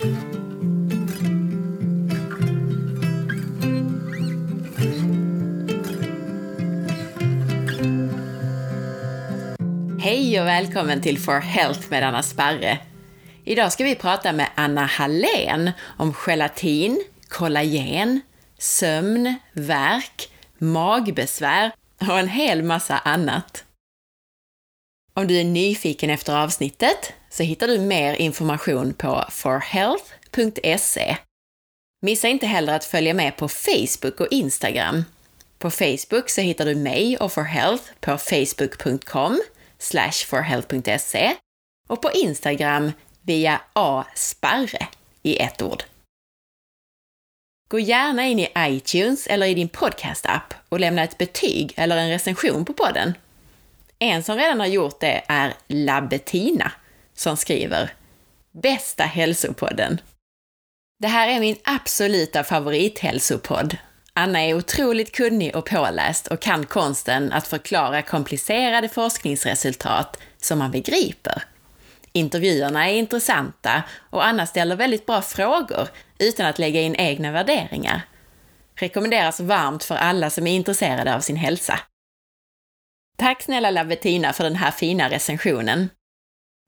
Hej och välkommen till For Health med Anna Sparre. Idag ska vi prata med Anna Hallén om gelatin, kollagen, sömn, värk, magbesvär och en hel massa annat. Om du är nyfiken efter avsnittet så hittar du mer information på forhealth.se. Missa inte heller att följa med på Facebook och Instagram. På Facebook så hittar du mig och For Health på facebook.com forhealth.se och på Instagram via asparre i ett ord. Gå gärna in i iTunes eller i din podcast-app och lämna ett betyg eller en recension på podden. En som redan har gjort det är Labbetina som skriver “Bästa hälsopodden”. Det här är min absoluta favorithälsopodd. Anna är otroligt kunnig och påläst och kan konsten att förklara komplicerade forskningsresultat som man begriper. Intervjuerna är intressanta och Anna ställer väldigt bra frågor utan att lägga in egna värderingar. Rekommenderas varmt för alla som är intresserade av sin hälsa. Tack snälla Labetina för den här fina recensionen.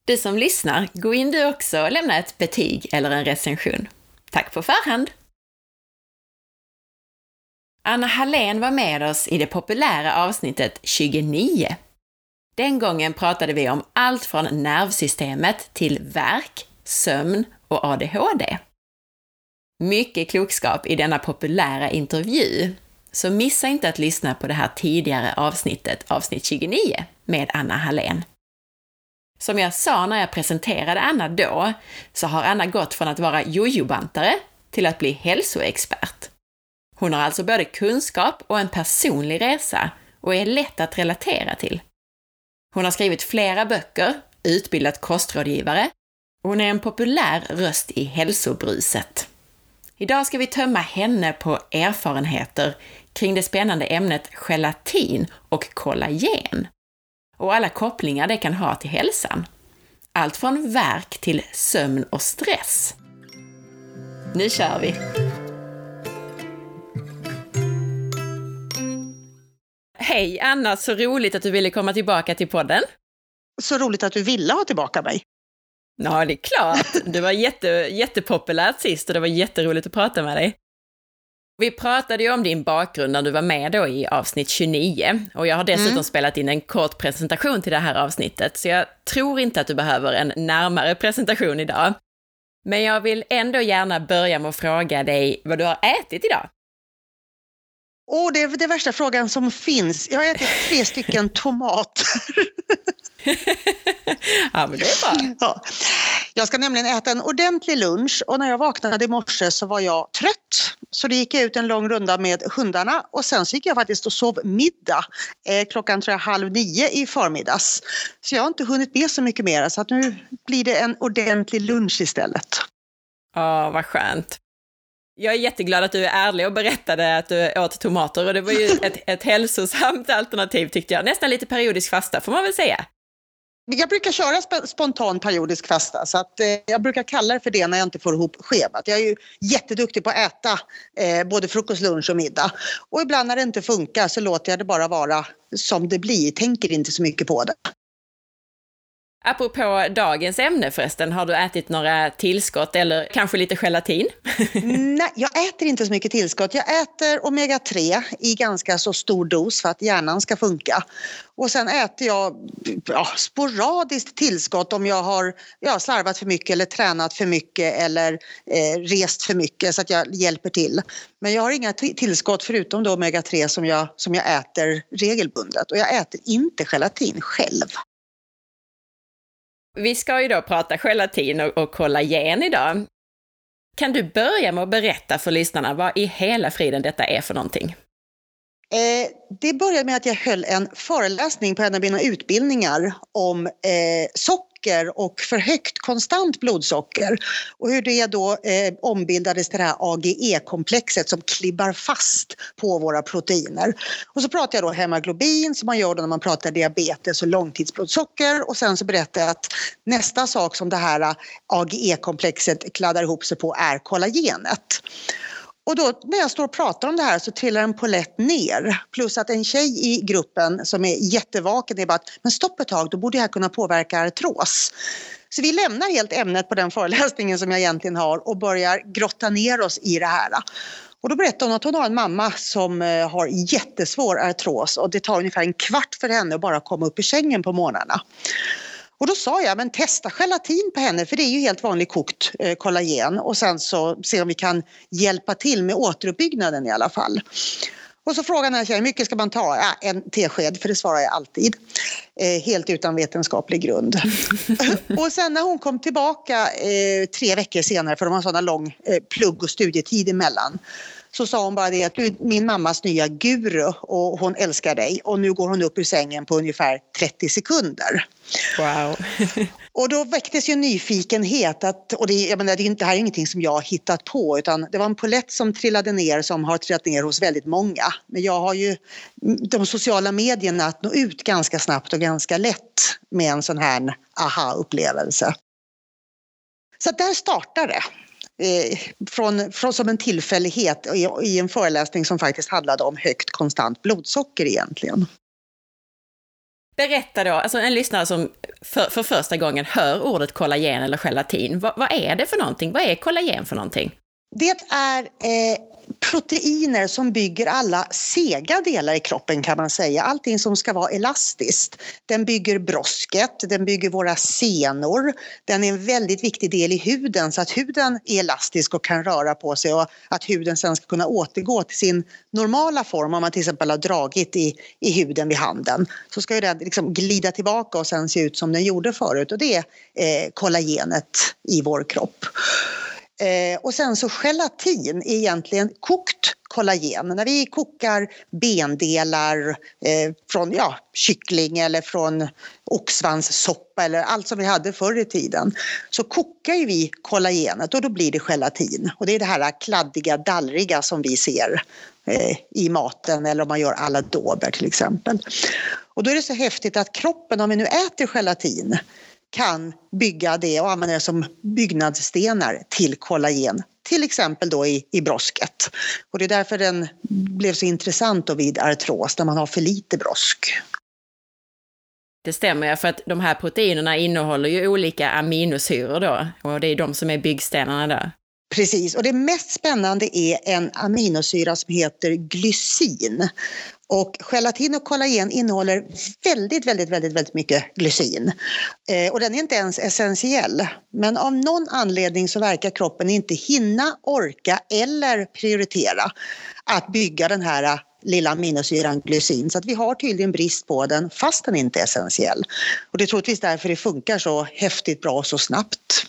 Du som lyssnar, gå in du också och lämna ett betyg eller en recension. Tack på förhand! Anna Hallén var med oss i det populära avsnittet 29. Den gången pratade vi om allt från nervsystemet till värk, sömn och ADHD. Mycket klokskap i denna populära intervju, så missa inte att lyssna på det här tidigare avsnittet, avsnitt 29, med Anna Hallén. Som jag sa när jag presenterade Anna då, så har Anna gått från att vara jojobantare till att bli hälsoexpert. Hon har alltså både kunskap och en personlig resa och är lätt att relatera till. Hon har skrivit flera böcker, utbildat kostrådgivare och hon är en populär röst i hälsobruset. Idag ska vi tömma henne på erfarenheter kring det spännande ämnet gelatin och kollagen och alla kopplingar det kan ha till hälsan. Allt från värk till sömn och stress. Nu kör vi! Hej Anna, så roligt att du ville komma tillbaka till podden. Så roligt att du ville ha tillbaka mig. Ja, det är klart. Du var jätte, jättepopulärt sist och det var jätteroligt att prata med dig. Vi pratade ju om din bakgrund när du var med då i avsnitt 29 och jag har dessutom mm. spelat in en kort presentation till det här avsnittet, så jag tror inte att du behöver en närmare presentation idag. Men jag vill ändå gärna börja med att fråga dig vad du har ätit idag. Åh, det är den värsta frågan som finns. Jag har ätit tre stycken tomater. ja, men det är bra. Ja. Jag ska nämligen äta en ordentlig lunch och när jag vaknade i morse så var jag trött. Så det gick jag ut en lång runda med hundarna och sen så gick jag faktiskt och sov middag eh, klockan tror jag halv nio i förmiddags. Så jag har inte hunnit med så mycket mer så att nu blir det en ordentlig lunch istället. Ja, vad skönt. Jag är jätteglad att du är ärlig och berättade att du åt tomater och det var ju ett, ett hälsosamt alternativ tyckte jag. Nästan lite periodisk fasta får man väl säga. Jag brukar köra spontan periodisk fasta så att eh, jag brukar kalla det för det när jag inte får ihop schemat. Jag är ju jätteduktig på att äta eh, både frukost, lunch och middag. Och ibland när det inte funkar så låter jag det bara vara som det blir, tänker inte så mycket på det. Apropå dagens ämne förresten, har du ätit några tillskott eller kanske lite gelatin? Nej, jag äter inte så mycket tillskott. Jag äter omega-3 i ganska så stor dos för att hjärnan ska funka. Och sen äter jag ja, sporadiskt tillskott om jag har ja, slarvat för mycket eller tränat för mycket eller eh, rest för mycket så att jag hjälper till. Men jag har inga tillskott förutom omega-3 som jag, som jag äter regelbundet och jag äter inte gelatin själv. Vi ska ju då prata gelatin och, och kollagen idag. Kan du börja med att berätta för lyssnarna vad i hela friden detta är för någonting? Eh, det började med att jag höll en föreläsning på en av mina utbildningar om eh, socker blodsocker och för högt konstant blodsocker och hur det då eh, ombildades till det här AGE-komplexet som klibbar fast på våra proteiner. Och så pratar jag då hemoglobin som man gör då när man pratar diabetes och långtidsblodsocker och sen så berättar jag att nästa sak som det här AGE-komplexet kladdar ihop sig på är kollagenet. Och då när jag står och pratar om det här så trillar en polett ner. Plus att en tjej i gruppen som är jättevaken är bara att men stopp ett tag, då borde jag kunna påverka artros. Så vi lämnar helt ämnet på den föreläsningen som jag egentligen har och börjar grotta ner oss i det här. Och då berättar hon att hon har en mamma som eh, har jättesvår artros och det tar ungefär en kvart för henne att bara komma upp i sängen på morgnarna. Och då sa jag, men testa gelatin på henne för det är ju helt vanlig kokt eh, kollagen och sen så se om vi kan hjälpa till med återuppbyggnaden i alla fall. Och så frågade jag hur mycket ska man ta? Ja, en tesked, för det svarar jag alltid. Eh, helt utan vetenskaplig grund. och sen när hon kom tillbaka eh, tre veckor senare, för de har sådana lång eh, plugg och studietid emellan, så sa hon bara det att du är min mammas nya guru och hon älskar dig och nu går hon upp ur sängen på ungefär 30 sekunder. Wow. och då väcktes ju nyfikenhet att, och det, jag menar, det här är ingenting som jag har hittat på utan det var en polett som trillade ner som har trillat ner hos väldigt många. Men jag har ju de sociala medierna att nå ut ganska snabbt och ganska lätt med en sån här aha-upplevelse. Så där startar det eh, från, från, som en tillfällighet i, i en föreläsning som faktiskt handlade om högt konstant blodsocker egentligen. Berätta då, alltså en lyssnare som för, för första gången hör ordet kollagen eller gelatin, vad, vad, är det för någonting? Vad är kollagen för någonting? Det är eh, proteiner som bygger alla sega delar i kroppen kan man säga. Allting som ska vara elastiskt. Den bygger brosket, den bygger våra senor. Den är en väldigt viktig del i huden så att huden är elastisk och kan röra på sig och att huden sen ska kunna återgå till sin normala form. Om man till exempel har dragit i, i huden vid handen så ska ju den liksom glida tillbaka och sen se ut som den gjorde förut och det är eh, kollagenet i vår kropp. Eh, och sen så gelatin är egentligen kokt kollagen. När vi kokar bendelar eh, från ja, kyckling eller från oxsvanssoppa eller allt som vi hade förr i tiden så kokar ju vi kollagenet och då blir det gelatin. Och det är det här kladdiga, dallriga som vi ser eh, i maten eller om man gör alla dober till exempel. Och då är det så häftigt att kroppen, om vi nu äter gelatin kan bygga det och använda det som byggnadsstenar till kollagen. Till exempel då i, i brosket. Och det är därför den blev så intressant då vid artros, när man har för lite brosk. Det stämmer för att de här proteinerna innehåller ju olika aminosyror då, och det är de som är byggstenarna där. Precis, och det mest spännande är en aminosyra som heter glycin. Och gelatin och kollagen innehåller väldigt, väldigt, väldigt, väldigt mycket glycin. Eh, och den är inte ens essentiell. Men av någon anledning så verkar kroppen inte hinna, orka eller prioritera att bygga den här eh, lilla aminosyran glycin. Så att vi har tydligen brist på den fast den inte är essentiell. Och det är troligtvis därför det funkar så häftigt bra och så snabbt.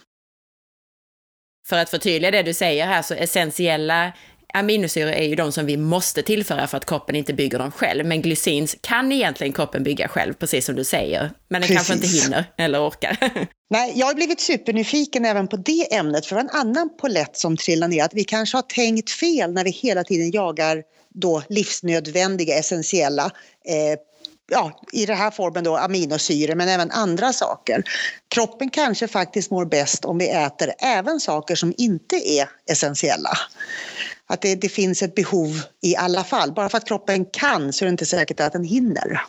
För att förtydliga det du säger här, så essentiella aminosyror är ju de som vi måste tillföra för att kroppen inte bygger dem själv. Men glysins kan egentligen kroppen bygga själv, precis som du säger. Men den precis. kanske inte hinner eller orkar. Nej, jag har blivit supernyfiken även på det ämnet, för det var en annan polett som trillade ner, att vi kanske har tänkt fel när vi hela tiden jagar då livsnödvändiga, essentiella eh, ja, i den här formen då aminosyror men även andra saker. Kroppen kanske faktiskt mår bäst om vi äter även saker som inte är essentiella. Att det, det finns ett behov i alla fall. Bara för att kroppen kan så är det inte säkert att den hinner.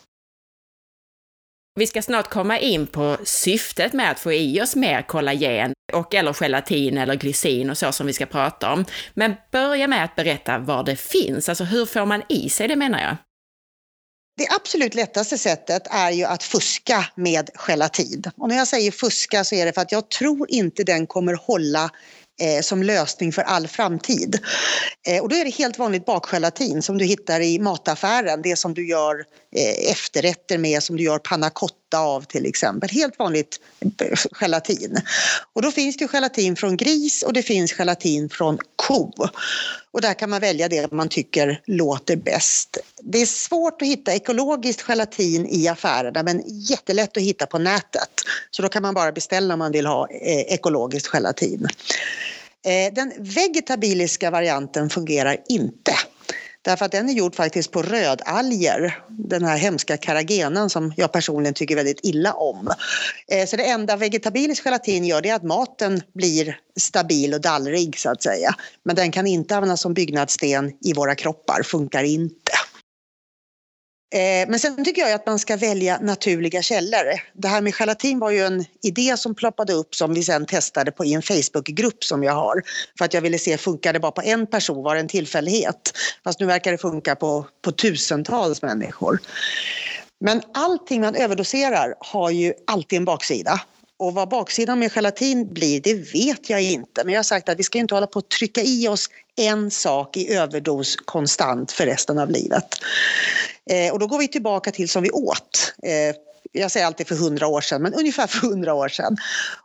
Vi ska snart komma in på syftet med att få i oss mer kollagen och eller gelatin eller glycin och så som vi ska prata om. Men börja med att berätta var det finns, alltså hur får man i sig det menar jag? Det absolut lättaste sättet är ju att fuska med gelatin. Och när jag säger fuska så är det för att jag tror inte den kommer hålla eh, som lösning för all framtid. Eh, och då är det helt vanligt bakgelatin som du hittar i mataffären, det som du gör eh, efterrätter med, som du gör panna cotta av till exempel. Helt vanligt gelatin. Och då finns det gelatin från gris och det finns gelatin från ko. Och där kan man välja det man tycker låter bäst. Det är svårt att hitta ekologiskt gelatin i affärerna men jättelätt att hitta på nätet. Så då kan man bara beställa om man vill ha eh, ekologiskt gelatin. Eh, den vegetabiliska varianten fungerar inte. Därför att den är gjord faktiskt på rödalger, den här hemska karagenan som jag personligen tycker väldigt illa om. Eh, så det enda vegetabilisk gelatin gör det är att maten blir stabil och dallrig så att säga. Men den kan inte användas som byggnadssten i våra kroppar, funkar inte. Eh, men sen tycker jag att man ska välja naturliga källor. Det här med gelatin var ju en idé som ploppade upp som vi sen testade på i en Facebookgrupp som jag har. För att jag ville se, funkar det bara på en person? Var det en tillfällighet? Fast nu verkar det funka på, på tusentals människor. Men allting man överdoserar har ju alltid en baksida. Och vad baksidan med gelatin blir, det vet jag inte. Men jag har sagt att vi ska inte hålla på att trycka i oss en sak i överdos konstant för resten av livet. Eh, och då går vi tillbaka till som vi åt. Eh, jag säger alltid för hundra år sedan, men ungefär för hundra år sedan.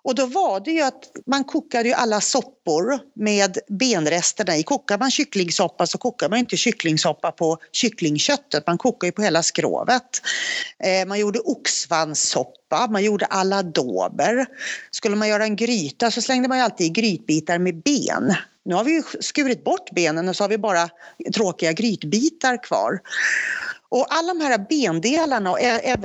Och då var det ju att man kokade ju alla soppor med benresterna i. Kokar man kycklingsoppa så kokar man inte kycklingsoppa på kycklingköttet, man kokar ju på hela skrovet. Eh, man gjorde oxsvanssoppa, man gjorde alla dober. Skulle man göra en gryta så slängde man ju alltid i grytbitar med ben. Nu har vi ju skurit bort benen och så har vi bara tråkiga grytbitar kvar. Och alla de här bendelarna, och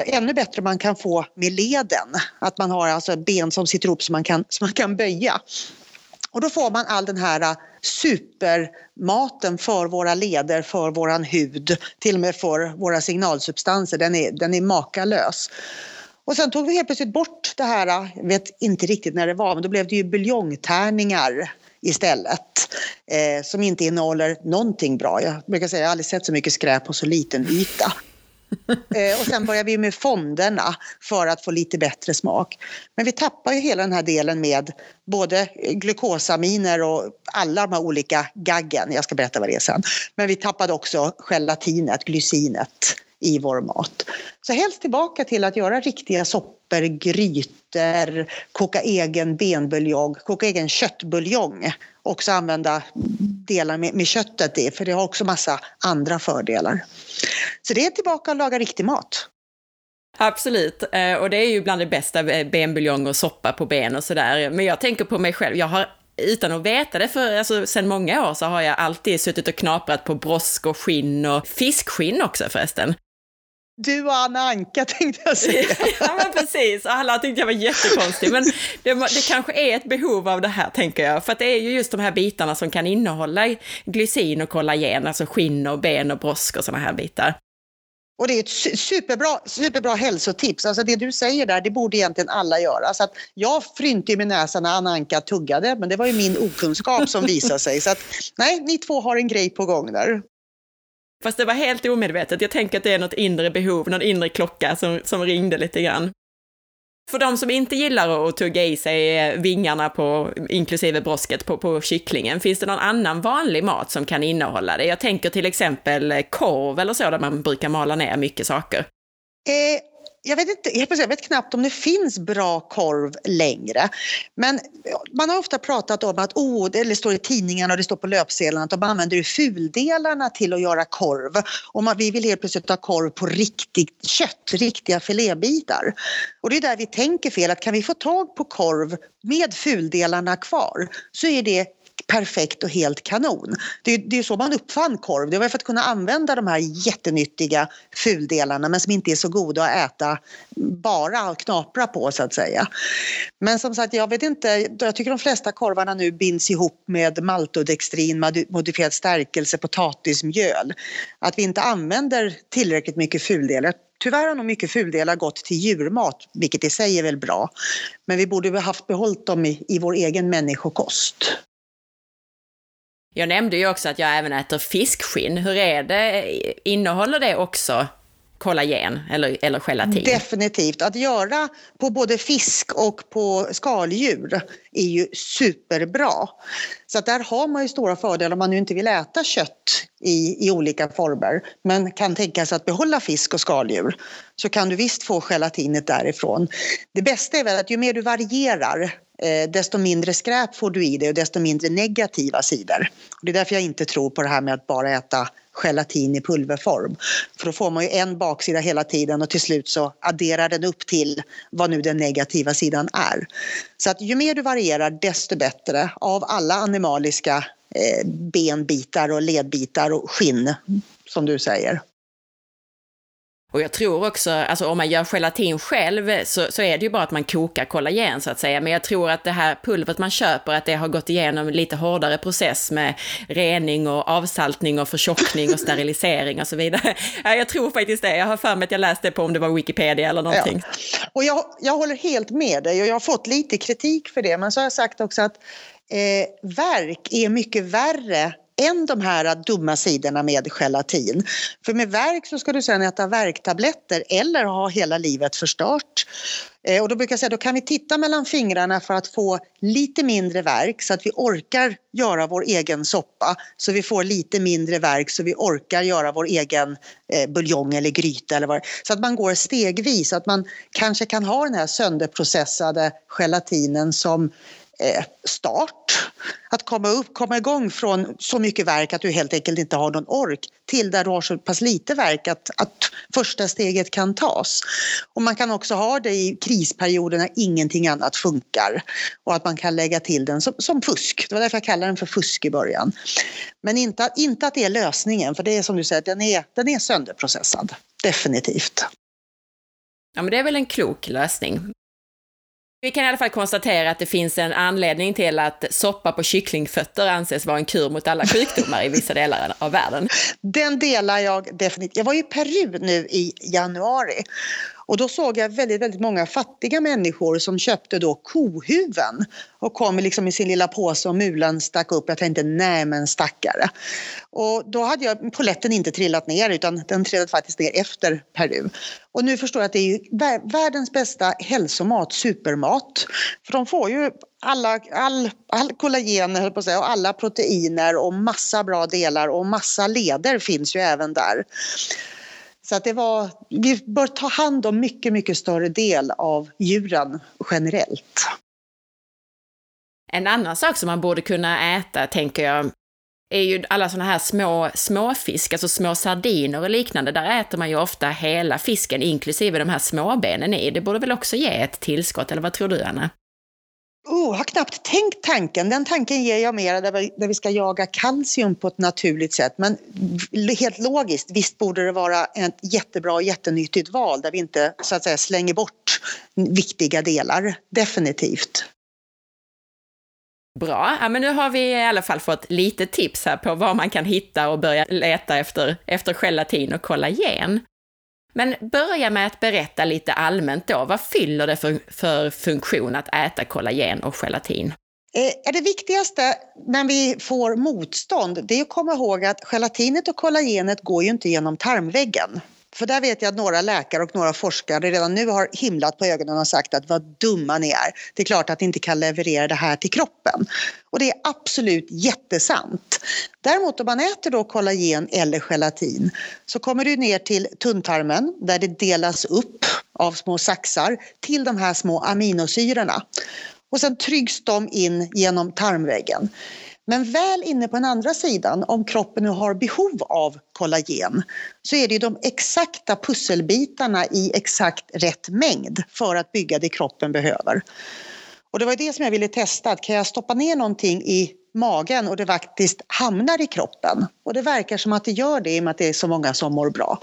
ännu bättre man kan få med leden, att man har alltså ben som sitter ihop som man kan, som man kan böja. Och då får man all den här äh, supermaten för våra leder, för våran hud, till och med för våra signalsubstanser. Den är, den är makalös. Och sen tog vi helt plötsligt bort det här, jag vet inte riktigt när det var, men då blev det ju buljongtärningar istället. Eh, som inte innehåller någonting bra. Jag brukar säga jag aldrig sett så mycket skräp på så liten yta. Eh, och sen börjar vi med fonderna för att få lite bättre smak. Men vi tappar ju hela den här delen med både glukosaminer och alla de här olika gaggen. Jag ska berätta vad det är sen. Men vi tappade också gelatinet, glycinet i vår mat. Så helst tillbaka till att göra riktiga soppor, grytor, koka egen benbuljong, koka egen köttbuljong. Också använda delar med, med köttet i, för det har också massa andra fördelar. Så det är tillbaka att laga riktig mat. Absolut, eh, och det är ju bland det bästa, eh, benbuljong och soppa på ben och sådär. Men jag tänker på mig själv, jag har utan att veta det, för alltså, sen många år så har jag alltid suttit och knaprat på brosk och skinn och fiskskinn också förresten. Du och Anna Anka tänkte jag säga. ja men precis, alla tyckte jag var jättekonstig. Men det, det kanske är ett behov av det här tänker jag. För att det är ju just de här bitarna som kan innehålla glycin och kollagen, alltså skinn och ben och brosk och sådana här bitar. Och det är ett superbra, superbra hälsotips. Alltså det du säger där, det borde egentligen alla göra. Så att jag frynte i min näsa när Anna Anka tuggade, men det var ju min okunskap som visade sig. Så att nej, ni två har en grej på gång där. Fast det var helt omedvetet. Jag tänker att det är något inre behov, någon inre klocka som, som ringde lite grann. För de som inte gillar att tugga i sig eh, vingarna på, inklusive brosket på, på kycklingen, finns det någon annan vanlig mat som kan innehålla det? Jag tänker till exempel korv eller så, där man brukar mala ner mycket saker. Eh, jag vet, inte, jag vet knappt om det finns bra korv längre. Men man har ofta pratat om att, oh, det står i tidningarna och det står på löpsedlarna att de använder fuldelarna till att göra korv. Och man, vi vill helt plötsligt ha korv på riktigt kött, riktiga filébitar. Och det är där vi tänker fel, att kan vi få tag på korv med fuldelarna kvar så är det perfekt och helt kanon. Det, det är så man uppfann korv. Det var för att kunna använda de här jättenyttiga fuldelarna men som inte är så goda att äta bara och knapra på så att säga. Men som sagt, jag vet inte. Jag tycker de flesta korvarna nu binds ihop med maltodextrin, modifierad stärkelse, potatismjöl. Att vi inte använder tillräckligt mycket fuldelar. Tyvärr har nog mycket fuldelar gått till djurmat, vilket i sig är väl bra. Men vi borde ha haft behållit dem i, i vår egen människokost. Jag nämnde ju också att jag även äter fiskskinn. Hur är det? Innehåller det också kollagen eller, eller gelatin? Definitivt. Att göra på både fisk och på skaldjur är ju superbra. Så att där har man ju stora fördelar om man nu inte vill äta kött i, i olika former men kan tänka sig att behålla fisk och skaldjur så kan du visst få gelatinet därifrån. Det bästa är väl att ju mer du varierar eh, desto mindre skräp får du i dig och desto mindre negativa sidor. Och det är därför jag inte tror på det här med att bara äta gelatin i pulverform. För då får man ju en baksida hela tiden och till slut så adderar den upp till vad nu den negativa sidan är. Så att ju mer du varierar desto bättre av alla animaliska eh, benbitar och ledbitar och skinn som du säger. Och jag tror också, alltså om man gör gelatin själv så, så är det ju bara att man kokar kollagen så att säga. Men jag tror att det här pulvret man köper, att det har gått igenom lite hårdare process med rening och avsaltning och förtjockning och sterilisering och så vidare. Ja, jag tror faktiskt det. Jag har för mig att jag läste på om det var Wikipedia eller någonting. Ja. Och jag, jag håller helt med dig och jag har fått lite kritik för det. Men så har jag sagt också att eh, verk är mycket värre än de här dumma sidorna med gelatin. För med värk så ska du sedan äta värktabletter eller ha hela livet förstört. Eh, och då brukar jag säga då kan vi titta mellan fingrarna för att få lite mindre värk så att vi orkar göra vår egen soppa. Så vi får lite mindre värk så vi orkar göra vår egen eh, buljong eller gryta eller vad Så att man går stegvis, att man kanske kan ha den här sönderprocessade gelatinen som Eh, start. Att komma upp, komma igång från så mycket verk att du helt enkelt inte har någon ork till där du har så pass lite verk att, att första steget kan tas. Och man kan också ha det i krisperioder när ingenting annat funkar och att man kan lägga till den som, som fusk. Det var därför jag kallade den för fusk i början. Men inte, inte att det är lösningen, för det är som du säger, den är, den är sönderprocessad. Definitivt. Ja, men det är väl en klok lösning. Vi kan i alla fall konstatera att det finns en anledning till att soppa på kycklingfötter anses vara en kur mot alla sjukdomar i vissa delar av världen. Den delar jag definitivt. Jag var i Peru nu i januari och då såg jag väldigt, väldigt många fattiga människor som köpte då kohuven och kom liksom i sin lilla påse och mulen stack upp. Jag tänkte nej men stackare. Och då hade jag poletten inte trillat ner utan den trillade faktiskt ner efter Peru. Och nu förstår jag att det är världens bästa hälsomat, supermat. För de får ju alla, all, all kollagen höll på att säga, och alla proteiner och massa bra delar och massa leder finns ju även där. Så att det var, vi bör ta hand om mycket, mycket större del av djuren generellt. En annan sak som man borde kunna äta, tänker jag, är ju alla sådana här små småfisk, alltså små sardiner och liknande. Där äter man ju ofta hela fisken, inklusive de här småbenen i. Det borde väl också ge ett tillskott, eller vad tror du, Anna? Oh, har knappt tänkt tanken. Den tanken ger jag mera där vi, där vi ska jaga kalcium på ett naturligt sätt. Men helt logiskt, visst borde det vara ett jättebra och jättenyttigt val där vi inte så att säga slänger bort viktiga delar. Definitivt. Bra, ja, men nu har vi i alla fall fått lite tips här på vad man kan hitta och börja leta efter, efter gelatin och kollagen. Men börja med att berätta lite allmänt då, vad fyller det för, för funktion att äta kollagen och gelatin? Eh, det viktigaste när vi får motstånd det är att komma ihåg att gelatinet och kollagenet går ju inte genom tarmväggen. För där vet jag att några läkare och några forskare redan nu har himlat på ögonen och sagt att vad dumma ni är. Det är klart att ni inte kan leverera det här till kroppen. Och det är absolut jättesant. Däremot om man äter då kollagen eller gelatin så kommer du ner till tunntarmen där det delas upp av små saxar till de här små aminosyrorna. Och sen trycks de in genom tarmväggen. Men väl inne på den andra sidan, om kroppen nu har behov av kollagen, så är det ju de exakta pusselbitarna i exakt rätt mängd för att bygga det kroppen behöver. Och det var det som jag ville testa, kan jag stoppa ner någonting i magen och det faktiskt hamnar i kroppen? Och det verkar som att det gör det i och med att det är så många som mår bra.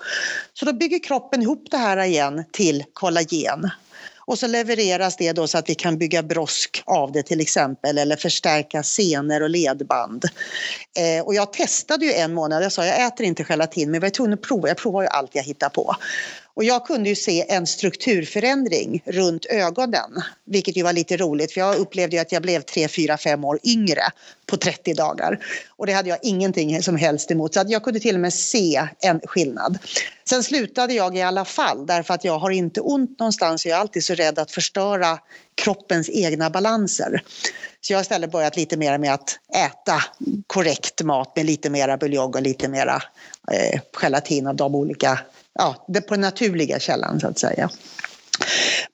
Så då bygger kroppen ihop det här igen till kollagen och så levereras det då så att vi kan bygga brosk av det till exempel eller förstärka senor och ledband. Eh, och jag testade ju en månad, jag sa jag äter inte gelatin men jag var tvungen att prova, jag provar ju allt jag hittar på. Och jag kunde ju se en strukturförändring runt ögonen, vilket ju var lite roligt för jag upplevde ju att jag blev 3, 4, 5 år yngre på 30 dagar. Och det hade jag ingenting som helst emot, så att jag kunde till och med se en skillnad. Sen slutade jag i alla fall därför att jag har inte ont någonstans och jag är alltid så rädd att förstöra kroppens egna balanser. Så jag har istället börjat lite mer med att äta korrekt mat med lite mera buljong och lite mera eh, gelatin av de olika ja, det på den naturliga källan så att säga.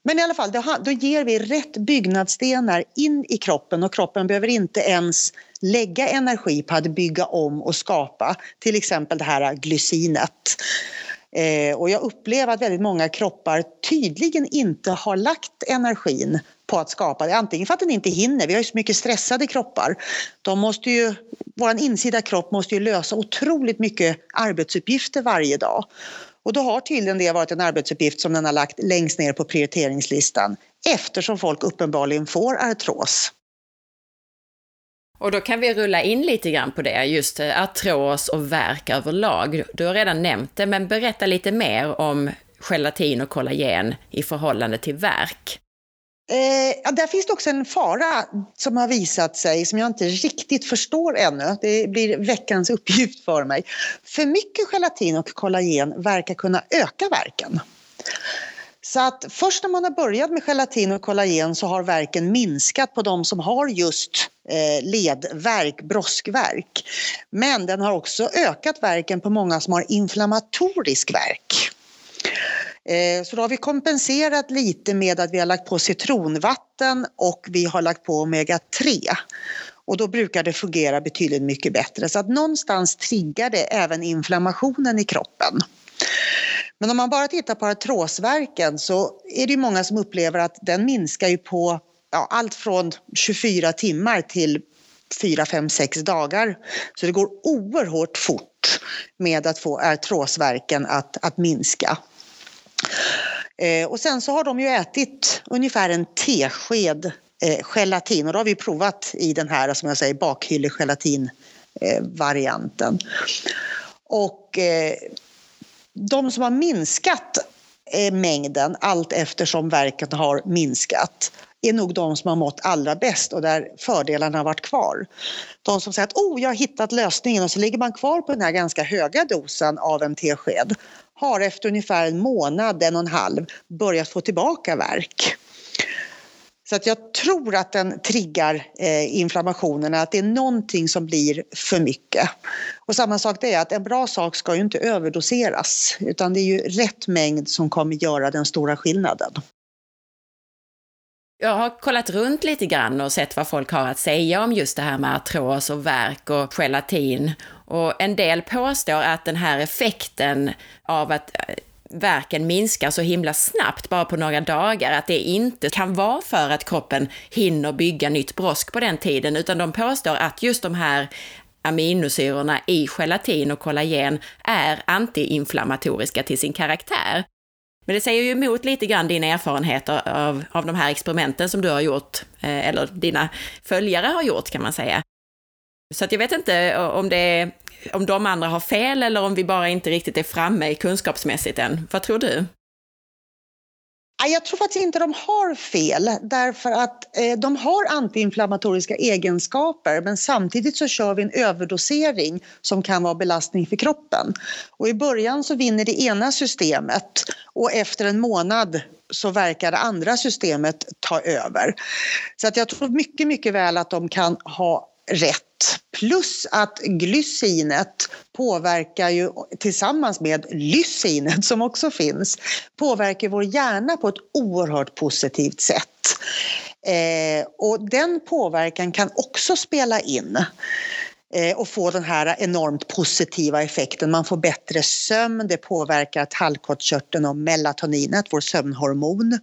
Men i alla fall, då, ger vi rätt byggnadsstenar in i kroppen och kroppen behöver inte ens lägga energi på att bygga om och skapa till exempel det här glycinet. Eh, och jag upplever att väldigt många kroppar tydligen inte har lagt energin på att skapa det. Antingen för att den inte hinner, vi har ju så mycket stressade kroppar. De måste ju, vår insida kropp måste ju lösa otroligt mycket arbetsuppgifter varje dag. Och då har tydligen det varit en arbetsuppgift som den har lagt längst ner på prioriteringslistan eftersom folk uppenbarligen får artros. Och då kan vi rulla in lite grann på det, just eh, artros och värk överlag. Du har redan nämnt det, men berätta lite mer om gelatin och kollagen i förhållande till värk. Eh, där finns det också en fara som har visat sig som jag inte riktigt förstår ännu. Det blir veckans uppgift för mig. För mycket gelatin och kollagen verkar kunna öka verken. Så att först när man har börjat med gelatin och kollagen så har verken minskat på de som har just eh, ledvärk, broskvärk. Men den har också ökat verken på många som har inflammatorisk verk. Eh, så då har vi kompenserat lite med att vi har lagt på citronvatten och vi har lagt på omega-3. Och då brukar det fungera betydligt mycket bättre. Så att någonstans triggar det även inflammationen i kroppen. Men om man bara tittar på artrosverken så är det många som upplever att den minskar ju på ja, allt från 24 timmar till 4, 5, 6 dagar. Så det går oerhört fort med att få artrosverken att, att minska. Eh, och sen så har de ju ätit ungefär en tesked eh, gelatin och då har vi provat i den här som jag säger bakhyllegelatin eh, varianten. Och eh, de som har minskat eh, mängden allt eftersom verken har minskat är nog de som har mått allra bäst och där fördelarna har varit kvar. De som säger att oh, jag har hittat lösningen och så ligger man kvar på den här ganska höga dosen av en tesked har efter ungefär en månad, en och en halv, börjat få tillbaka verk. Så att jag tror att den triggar eh, inflammationerna, att det är någonting som blir för mycket. Och samma sak det är att en bra sak ska ju inte överdoseras utan det är ju rätt mängd som kommer göra den stora skillnaden. Jag har kollat runt lite grann och sett vad folk har att säga om just det här med artros och värk och gelatin. Och en del påstår att den här effekten av att eh, verken minskar så himla snabbt, bara på några dagar, att det inte kan vara för att kroppen hinner bygga nytt brosk på den tiden, utan de påstår att just de här aminosyrorna i gelatin och kollagen är antiinflammatoriska till sin karaktär. Men det säger ju emot lite grann dina erfarenheter av, av de här experimenten som du har gjort, eh, eller dina följare har gjort kan man säga. Så att jag vet inte om, det är, om de andra har fel eller om vi bara inte riktigt är framme kunskapsmässigt än. Vad tror du? Jag tror faktiskt inte de har fel därför att eh, de har antiinflammatoriska egenskaper men samtidigt så kör vi en överdosering som kan vara belastning för kroppen. Och i början så vinner det ena systemet och efter en månad så verkar det andra systemet ta över. Så att jag tror mycket, mycket väl att de kan ha rätt. Plus att glycinet påverkar ju tillsammans med lysinet som också finns, påverkar vår hjärna på ett oerhört positivt sätt. Eh, och den påverkan kan också spela in eh, och få den här enormt positiva effekten. Man får bättre sömn, det påverkar tallkottkörteln och melatoninet, vår sömnhormon.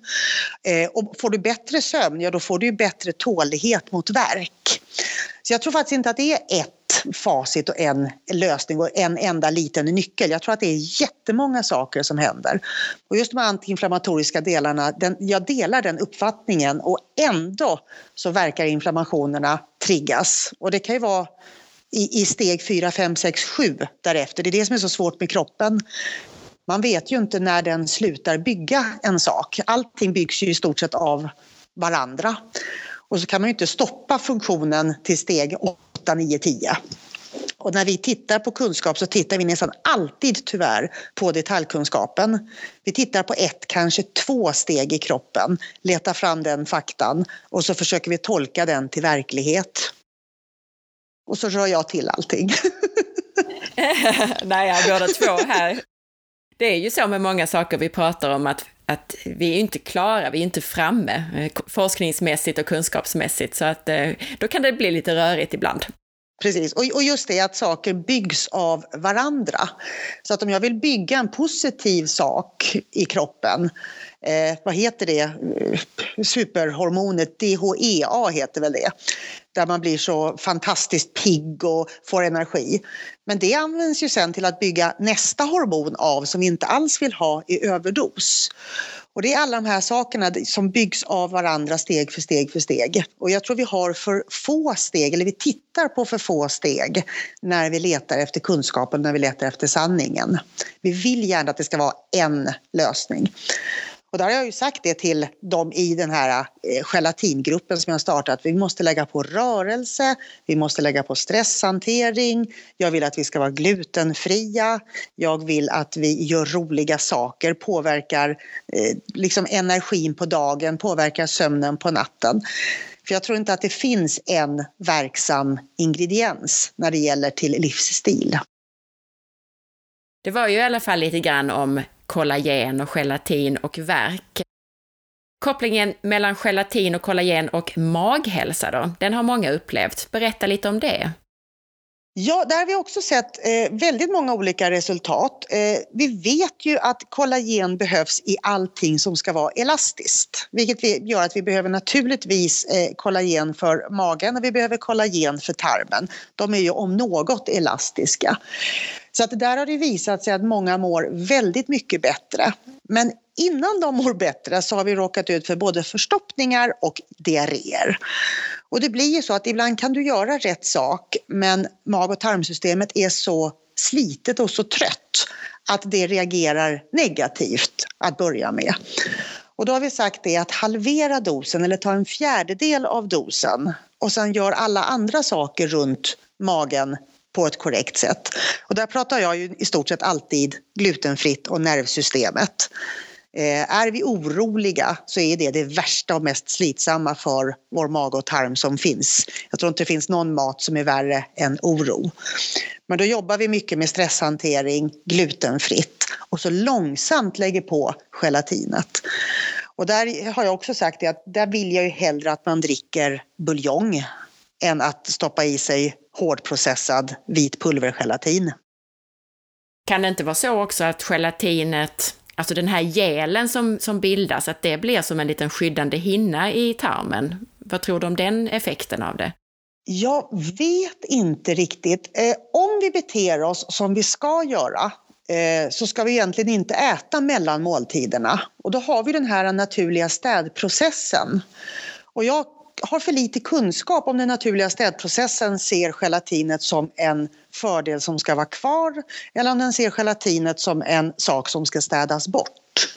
Eh, och får du bättre sömn, ja då får du bättre tålighet mot värk. Så jag tror faktiskt inte att det är ett facit och en lösning och en enda liten nyckel. Jag tror att det är jättemånga saker som händer. Och just de antiinflammatoriska delarna, den, jag delar den uppfattningen och ändå så verkar inflammationerna triggas. Och det kan ju vara i, i steg 4, 5, 6, 7 därefter. Det är det som är så svårt med kroppen. Man vet ju inte när den slutar bygga en sak. Allting byggs ju i stort sett av varandra. Och så kan man ju inte stoppa funktionen till steg 8, 9, 10. Och när vi tittar på kunskap så tittar vi nästan alltid tyvärr på detaljkunskapen. Vi tittar på ett, kanske två steg i kroppen, letar fram den faktan och så försöker vi tolka den till verklighet. Och så rör jag till allting. Nej, båda två här. Det är ju så med många saker vi pratar om att att vi är inte klara, vi är inte framme eh, forskningsmässigt och kunskapsmässigt, så att eh, då kan det bli lite rörigt ibland. Precis, och, just det att saker byggs av varandra. Så att om jag vill bygga en positiv sak i kroppen, eh, vad heter det, superhormonet DHEA heter väl det, där man blir så fantastiskt pigg och får energi. Men det används ju sen till att bygga nästa hormon av som vi inte alls vill ha i överdos. Och det är alla de här sakerna som byggs av varandra steg för steg för steg. Och jag tror vi har för få steg, eller vi tittar på för få steg när vi letar efter kunskapen, när vi letar efter sanningen. Vi vill gärna att det ska vara en lösning. Och där har jag ju sagt det till dem i den här eh, gelatingruppen som jag har startat. Vi måste lägga på rörelse, vi måste lägga på stresshantering. Jag vill att vi ska vara glutenfria. Jag vill att vi gör roliga saker, påverkar eh, liksom energin på dagen, påverkar sömnen på natten. För jag tror inte att det finns en verksam ingrediens när det gäller till livsstil. Det var ju i alla fall lite grann om kollagen och gelatin och värk. Kopplingen mellan gelatin och kollagen och maghälsa då, den har många upplevt. Berätta lite om det. Ja, där har vi också sett eh, väldigt många olika resultat. Eh, vi vet ju att kollagen behövs i allting som ska vara elastiskt, vilket gör att vi behöver naturligtvis eh, kollagen för magen och vi behöver kollagen för tarmen. De är ju om något elastiska. Så att där har det visat sig att många mår väldigt mycket bättre. Men innan de mår bättre så har vi råkat ut för både förstoppningar och diarréer. Och det blir ju så att ibland kan du göra rätt sak men mag och tarmsystemet är så slitet och så trött att det reagerar negativt att börja med. Och då har vi sagt det att halvera dosen eller ta en fjärdedel av dosen och sen gör alla andra saker runt magen på ett korrekt sätt. Och där pratar jag ju i stort sett alltid glutenfritt och nervsystemet. Eh, är vi oroliga så är det det värsta och mest slitsamma för vår mage och tarm som finns. Jag tror inte det finns någon mat som är värre än oro. Men då jobbar vi mycket med stresshantering, glutenfritt och så långsamt lägger på gelatinet. Och där har jag också sagt att där vill jag ju hellre att man dricker buljong än att stoppa i sig hårdprocessad vit pulvergelatin. Kan det inte vara så också att gelatinet, alltså den här gelen som, som bildas, att det blir som en liten skyddande hinna i tarmen? Vad tror du om den effekten av det? Jag vet inte riktigt. Eh, om vi beter oss som vi ska göra eh, så ska vi egentligen inte äta mellan måltiderna. Och då har vi den här naturliga städprocessen. Och jag har för lite kunskap om den naturliga städprocessen ser gelatinet som en fördel som ska vara kvar eller om den ser gelatinet som en sak som ska städas bort.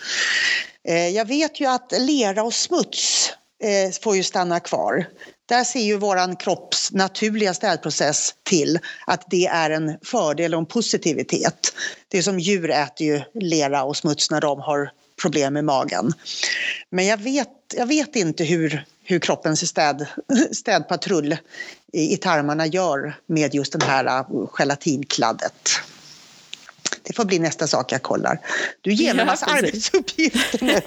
Eh, jag vet ju att lera och smuts eh, får ju stanna kvar. Där ser ju våran kropps naturliga städprocess till att det är en fördel och en positivitet. Det är som djur äter ju lera och smuts när de har problem med magen. Men jag vet, jag vet inte hur hur kroppens städ, städpatrull i, i tarmarna gör med just den här äh, gelatinkladdet. Det får bli nästa sak jag kollar. Du ger mig en massa ja, arbetsuppgifter nu.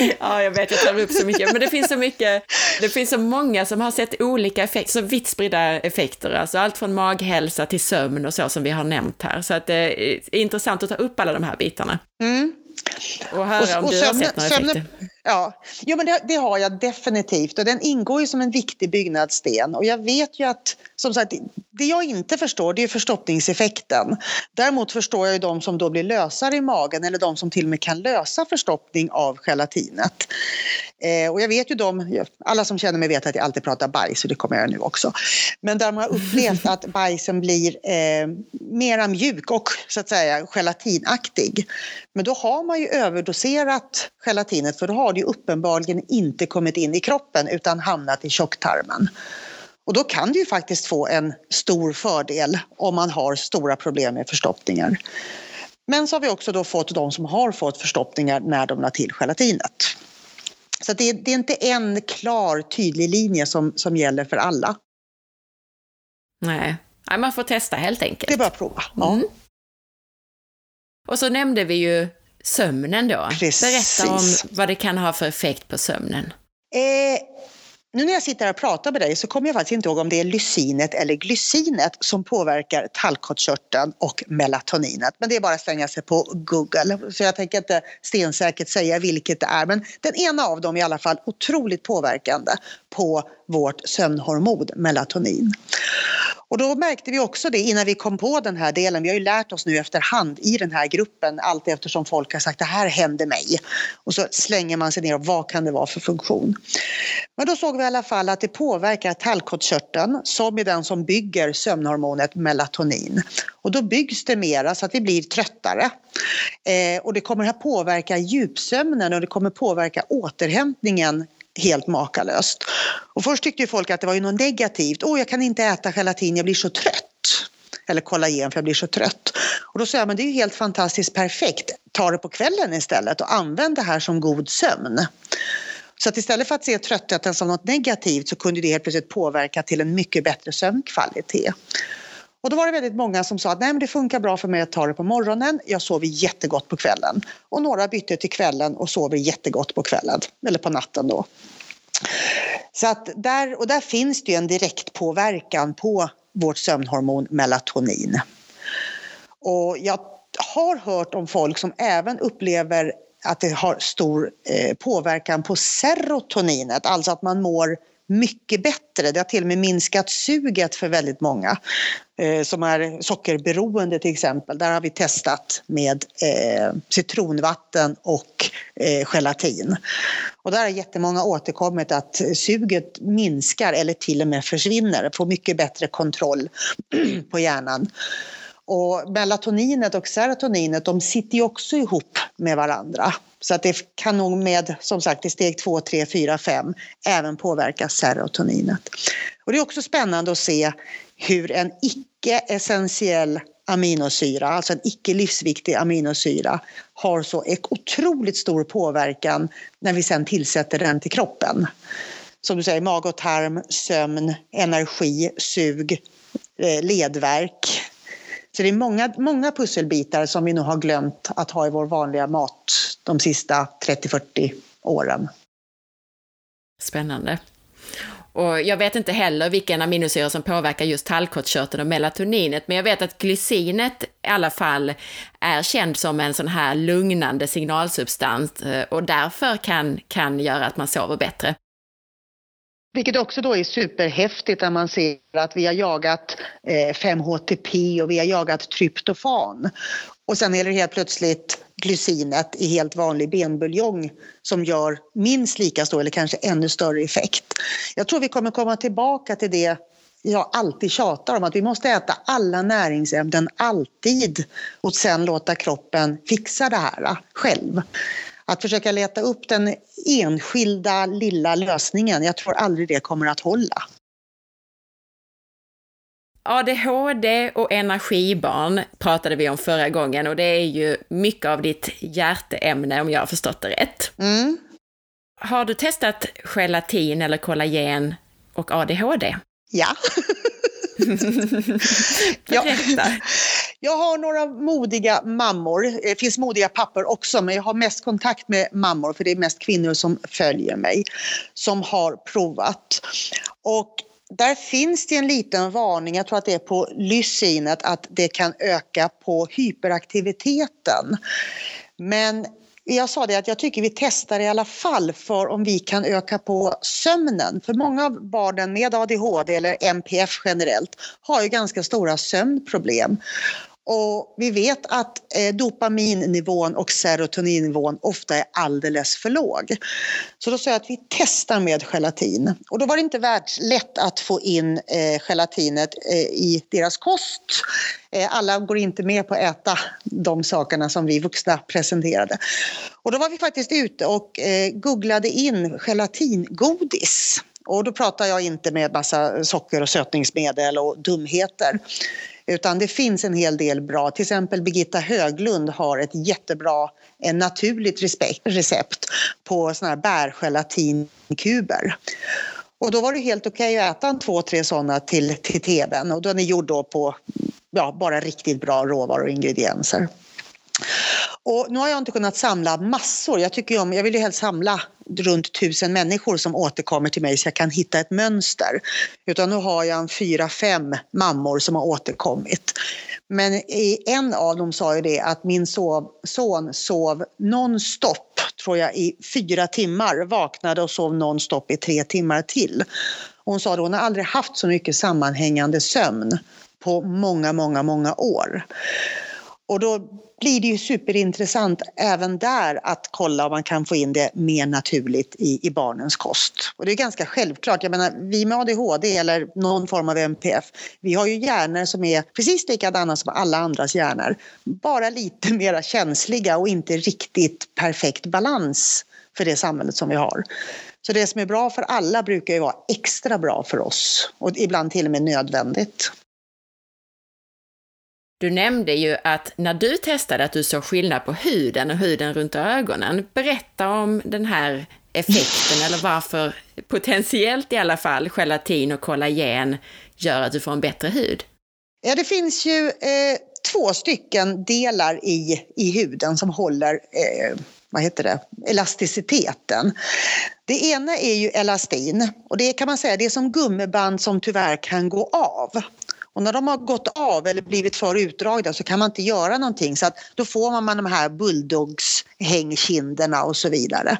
ja, jag vet, jag tar upp så mycket. Men det finns så mycket, det finns så många som har sett olika effekter, så vitt spridda effekter, alltså allt från maghälsa till sömn och så som vi har nämnt här. Så att det är intressant att ta upp alla de här bitarna. Mm. Och och, om du har Ja, jo, men det, det, har jag definitivt och den ingår ju som en viktig byggnadssten. Och jag vet ju att, som sagt, det jag inte förstår det är förstoppningseffekten. Däremot förstår jag ju de som då blir lösare i magen eller de som till och med kan lösa förstoppning av gelatinet. Eh, och jag vet ju de, alla som känner mig vet att jag alltid pratar bajs och det kommer jag nu också. Men där man har upplevt att bajsen blir eh, mera mjuk och så att säga gelatinaktig. Men då har man ju överdoserat gelatinet för då har det ju uppenbarligen inte kommit in i kroppen utan hamnat i tjocktarmen. Och då kan det ju faktiskt få en stor fördel om man har stora problem med förstoppningar. Men så har vi också då fått de som har fått förstoppningar när de la till gelatinet. Så det, det, är inte en klar, tydlig linje som, som gäller för alla. Nej. Nej, man får testa helt enkelt. Det är bara att prova. Ja. Mm. Och så nämnde vi ju sömnen då. Precis. Berätta om vad det kan ha för effekt på sömnen. Eh, nu när jag sitter här och pratar med dig så kommer jag faktiskt inte ihåg om det är lysinet eller glycinet som påverkar tallkottkörteln och melatoninet. Men det är bara att slänga sig på Google. Så jag tänker inte stensäkert säga vilket det är. Men den ena av dem är i alla fall otroligt påverkande på vårt sömnhormon melatonin. Och då märkte vi också det innan vi kom på den här delen. Vi har ju lärt oss nu efterhand i den här gruppen allt eftersom folk har sagt det här händer mig. Och så slänger man sig ner och vad kan det vara för funktion? Men då såg vi i alla fall att det påverkar tallkottkörteln som är den som bygger sömnhormonet melatonin. Och då byggs det mera så att vi blir tröttare. Eh, och det kommer att påverka djupsömnen och det kommer påverka återhämtningen helt makalöst. Och först tyckte ju folk att det var ju något negativt. Åh, jag kan inte äta gelatin, jag blir så trött. Eller kollagen för jag blir så trött. Och då sa jag, men det är ju helt fantastiskt perfekt. Ta det på kvällen istället och använd det här som god sömn. Så att istället för att se tröttheten som något negativt så kunde det helt plötsligt påverka till en mycket bättre sömnkvalitet. Och då var det väldigt många som sa att Nej, men det funkar bra för mig att ta det på morgonen. Jag sover jättegott på kvällen. Och några bytte till kvällen och sover jättegott på kvällen. Eller på natten då. Så att där, och där finns det ju en direkt påverkan på vårt sömnhormon melatonin. Och jag har hört om folk som även upplever att det har stor eh, påverkan på serotoninet, alltså att man mår mycket bättre. Det har till och med minskat suget för väldigt många eh, som är sockerberoende till exempel. Där har vi testat med eh, citronvatten och eh, gelatin. Och där har jättemånga återkommit att suget minskar eller till och med försvinner. Får mycket bättre kontroll på hjärnan. Och melatoninet och serotoninet de sitter ju också ihop med varandra. Så att det kan nog med, som sagt, i steg 2, 3, 4, 5 även påverka serotoninet. Och det är också spännande att se hur en icke-essentiell aminosyra, alltså en icke livsviktig aminosyra, har så otroligt stor påverkan när vi sen tillsätter den till kroppen. Som du säger, mag och tarm, sömn, energi, sug, eh, ledvärk, så det är många, många pusselbitar som vi nog har glömt att ha i vår vanliga mat de sista 30-40 åren. Spännande. Och jag vet inte heller vilken aminosyra som påverkar just tallkottkörteln och melatoninet, men jag vet att glycinet i alla fall är känd som en sån här lugnande signalsubstans eh, och därför kan, kan göra att man sover bättre. Vilket också då är superhäftigt när man ser att vi har jagat eh, 5-HTP och vi har jagat tryptofan. Och sen är det helt plötsligt glycinet i helt vanlig benbuljong som gör minst lika stor eller kanske ännu större effekt. Jag tror vi kommer komma tillbaka till det jag alltid tjatar om att vi måste äta alla näringsämnen alltid och sen låta kroppen fixa det här själv att försöka leta upp den enskilda lilla lösningen, jag tror aldrig det kommer att hålla. ADHD och energibarn pratade vi om förra gången och det är ju mycket av ditt hjärteämne om jag har förstått det rätt. Mm. Har du testat gelatin eller kollagen och ADHD? Ja. ja. Jag har några modiga mammor. Eh, det finns modiga pappor också, men jag har mest kontakt med mammor för det är mest kvinnor som följer mig som har provat. Och där finns det en liten varning, jag tror att det är på lysinet, att det kan öka på hyperaktiviteten. Men jag sa det att jag tycker vi testar i alla fall för om vi kan öka på sömnen. För många av barnen med ADHD eller MPF generellt har ju ganska stora sömnproblem. Och vi vet att eh, dopaminnivån och serotoninnivån ofta är alldeles för låg. Så då sa jag att vi testar med gelatin. Och då var det inte världslätt att få in eh, gelatinet eh, i deras kost. Eh, alla går inte med på att äta de sakerna som vi vuxna presenterade. Och då var vi faktiskt ute och eh, googlade in gelatingodis. Och då pratar jag inte med massa socker och sötningsmedel och dumheter. Utan det finns en hel del bra. Till exempel Birgitta Höglund har ett jättebra en naturligt recept på såna här bärgelatinkuber. Och då var det helt okej okay att äta en två, tre sådana till, till tvn och den är gjord då på ja, bara riktigt bra råvaror och ingredienser. Och nu har jag inte kunnat samla massor. Jag, tycker om, jag vill ju helst samla runt tusen människor som återkommer till mig så jag kan hitta ett mönster. Utan nu har jag en fyra, fem mammor som har återkommit. Men i en av dem sa ju det att min sov, son sov nonstop, tror jag, i fyra timmar. Vaknade och sov nonstop i tre timmar till. Och hon sa att hon har aldrig haft så mycket sammanhängande sömn på många, många, många år. Och då blir det ju superintressant även där att kolla om man kan få in det mer naturligt i, i barnens kost. Och det är ganska självklart. Jag menar, vi med ADHD eller någon form av MPF, vi har ju hjärnor som är precis likadana som alla andras hjärnor. Bara lite mer känsliga och inte riktigt perfekt balans för det samhället som vi har. Så det som är bra för alla brukar ju vara extra bra för oss och ibland till och med nödvändigt. Du nämnde ju att när du testade att du såg skillnad på huden och huden runt ögonen. Berätta om den här effekten eller varför potentiellt i alla fall gelatin och kollagen gör att du får en bättre hud. Ja, det finns ju eh, två stycken delar i, i huden som håller eh, vad heter det, elasticiteten. Det ena är ju elastin och det kan man säga det är som gummiband som tyvärr kan gå av. Och när de har gått av eller blivit för utdragna så kan man inte göra någonting så att då får man de här bulldogshängkinderna och så vidare.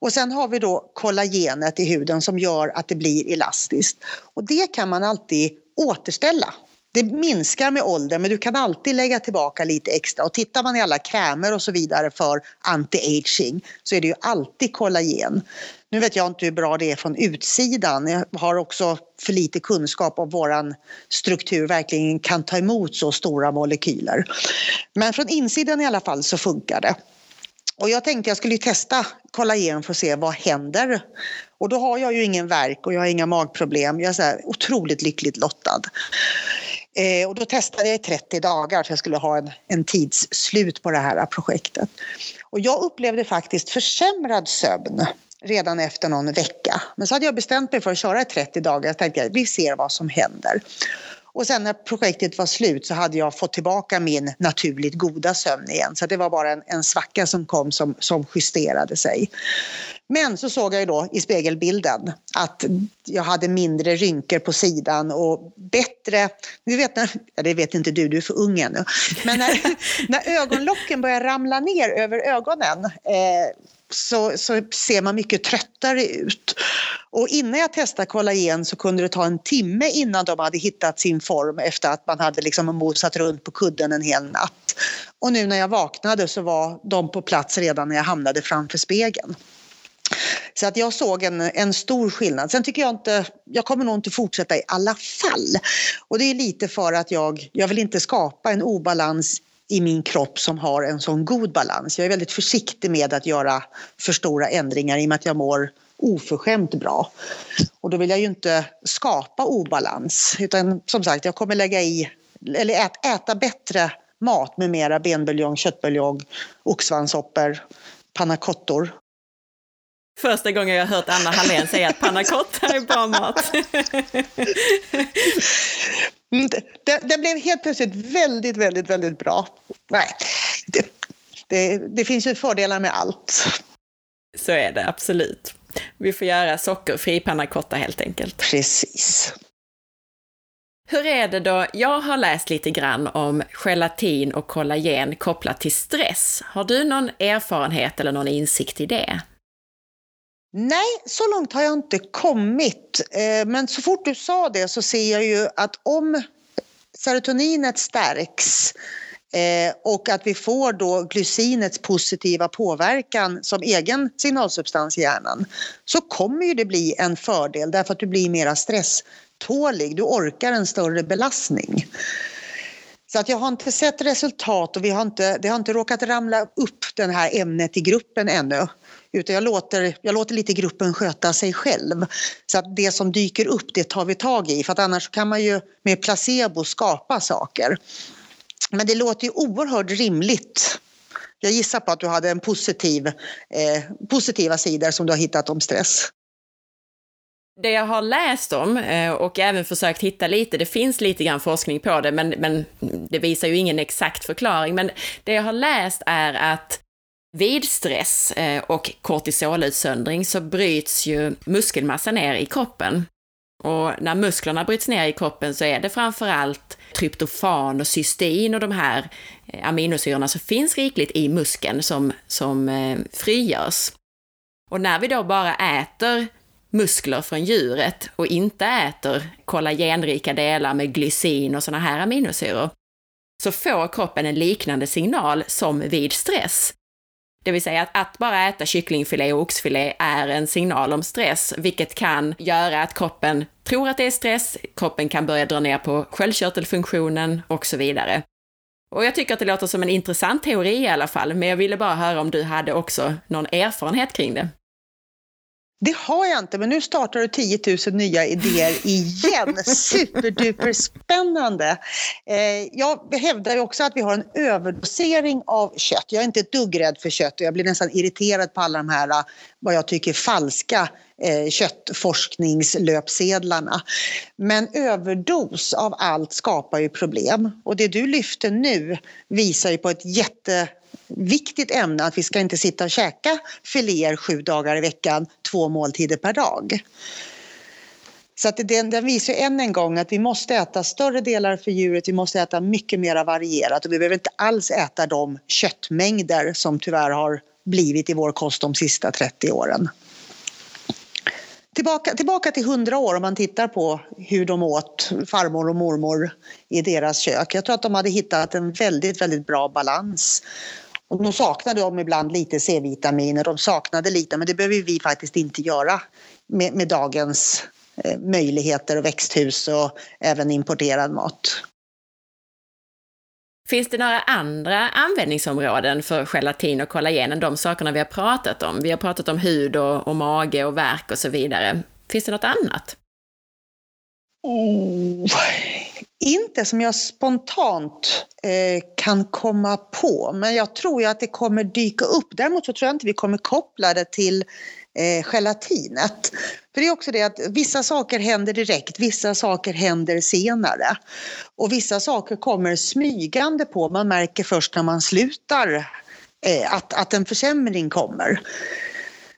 Och sen har vi då kollagenet i huden som gör att det blir elastiskt. Och det kan man alltid återställa. Det minskar med åldern men du kan alltid lägga tillbaka lite extra och tittar man i alla krämer och så vidare för anti-aging så är det ju alltid kollagen. Nu vet jag inte hur bra det är från utsidan. Jag har också för lite kunskap om våran struktur verkligen kan ta emot så stora molekyler. Men från insidan i alla fall så funkar det. Och jag tänkte jag skulle testa kollagen för att se vad händer. Och då har jag ju ingen verk och jag har inga magproblem. Jag är så otroligt lyckligt lottad. Eh, och då testade jag i 30 dagar för jag skulle ha en, en tidsslut på det här projektet. Och jag upplevde faktiskt försämrad sömn redan efter någon vecka. Men så hade jag bestämt mig för att köra i 30 dagar. Jag tänkte att vi ser vad som händer. Och sen när projektet var slut så hade jag fått tillbaka min naturligt goda sömn igen. Så det var bara en, en svacka som kom som, som justerade sig. Men så såg jag ju då i spegelbilden att jag hade mindre rynkor på sidan och bättre, du vet när, ja, det vet inte du, du är för ung ännu, men när, när ögonlocken börjar ramla ner över ögonen eh, så, så ser man mycket tröttare ut. Och innan jag testade kollagen så kunde det ta en timme innan de hade hittat sin form efter att man hade liksom mosat runt på kudden en hel natt. Och nu när jag vaknade så var de på plats redan när jag hamnade framför spegeln. Så att jag såg en, en stor skillnad. Sen tycker jag inte, jag kommer nog inte fortsätta i alla fall. Och det är lite för att jag, jag vill inte skapa en obalans i min kropp som har en sån god balans. Jag är väldigt försiktig med att göra för stora ändringar i och med att jag mår oförskämt bra. Och då vill jag ju inte skapa obalans utan som sagt jag kommer lägga i, eller äta, äta bättre mat med mera benbuljong, köttbuljong, oxsvanssoppor, pannacottor Första gången jag har hört Anna Hallén säga att pannacotta är bra mat. Mm, det, det, blev helt plötsligt väldigt, väldigt, väldigt bra. Nej, det, det, det finns ju fördelar med allt. Så är det absolut. Vi får göra sockerfri pannacotta helt enkelt. Precis. Hur är det då? Jag har läst lite grann om gelatin och kollagen kopplat till stress. Har du någon erfarenhet eller någon insikt i det? Nej, så långt har jag inte kommit. Eh, men så fort du sa det så ser jag ju att om serotoninet stärks eh, och att vi får då glycinets positiva påverkan som egen signalsubstans i hjärnan så kommer ju det bli en fördel därför att du blir mera stresstålig. Du orkar en större belastning. Så att jag har inte sett resultat och vi har inte, det har inte råkat ramla upp det här ämnet i gruppen ännu. Utan jag låter, jag låter lite gruppen sköta sig själv. Så att det som dyker upp, det tar vi tag i. För att annars kan man ju med placebo skapa saker. Men det låter ju oerhört rimligt. Jag gissar på att du hade en positiv, eh, positiva sidor som du har hittat om stress. Det jag har läst om eh, och även försökt hitta lite, det finns lite grann forskning på det, men, men det visar ju ingen exakt förklaring. Men det jag har läst är att vid stress eh, och kortisolutsöndring så bryts ju muskelmassa ner i kroppen. Och när musklerna bryts ner i kroppen så är det framförallt tryptofan och cystein och de här eh, aminosyrorna som finns rikligt i muskeln som, som eh, frigörs. Och när vi då bara äter muskler från djuret och inte äter kollagenrika delar med glycin och sådana här aminosyror, så får kroppen en liknande signal som vid stress. Det vill säga att, att bara äta kycklingfilé och oxfilé är en signal om stress, vilket kan göra att kroppen tror att det är stress, kroppen kan börja dra ner på sköldkörtelfunktionen och så vidare. Och jag tycker att det låter som en intressant teori i alla fall, men jag ville bara höra om du hade också någon erfarenhet kring det. Det har jag inte, men nu startar du 10 000 nya idéer igen. Superduper spännande. Eh, jag hävdar ju också att vi har en överdosering av kött. Jag är inte ett dugg rädd för kött och jag blir nästan irriterad på alla de här vad jag tycker falska eh, köttforskningslöpsedlarna. Men överdos av allt skapar ju problem. Och det du lyfter nu visar ju på ett jätte viktigt ämne att vi ska inte sitta och käka filéer sju dagar i veckan, två måltider per dag. Så att den, den visar än en gång att vi måste äta större delar för djuret, vi måste äta mycket mer varierat och vi behöver inte alls äta de köttmängder som tyvärr har blivit i vår kost de sista 30 åren. Tillbaka, tillbaka till 100 år om man tittar på hur de åt, farmor och mormor i deras kök. Jag tror att de hade hittat en väldigt, väldigt bra balans och de saknade de ibland lite C-vitaminer, de saknade lite, men det behöver vi faktiskt inte göra med, med dagens eh, möjligheter och växthus och även importerad mat. Finns det några andra användningsområden för gelatin och kollagen än de sakerna vi har pratat om? Vi har pratat om hud och, och mage och värk och så vidare. Finns det något annat? Oh, inte som jag spontant eh, kan komma på, men jag tror ju att det kommer dyka upp. Däremot så tror jag inte vi kommer koppla det till eh, gelatinet. För det är också det att vissa saker händer direkt, vissa saker händer senare. Och vissa saker kommer smygande på, man märker först när man slutar eh, att, att en försämring kommer.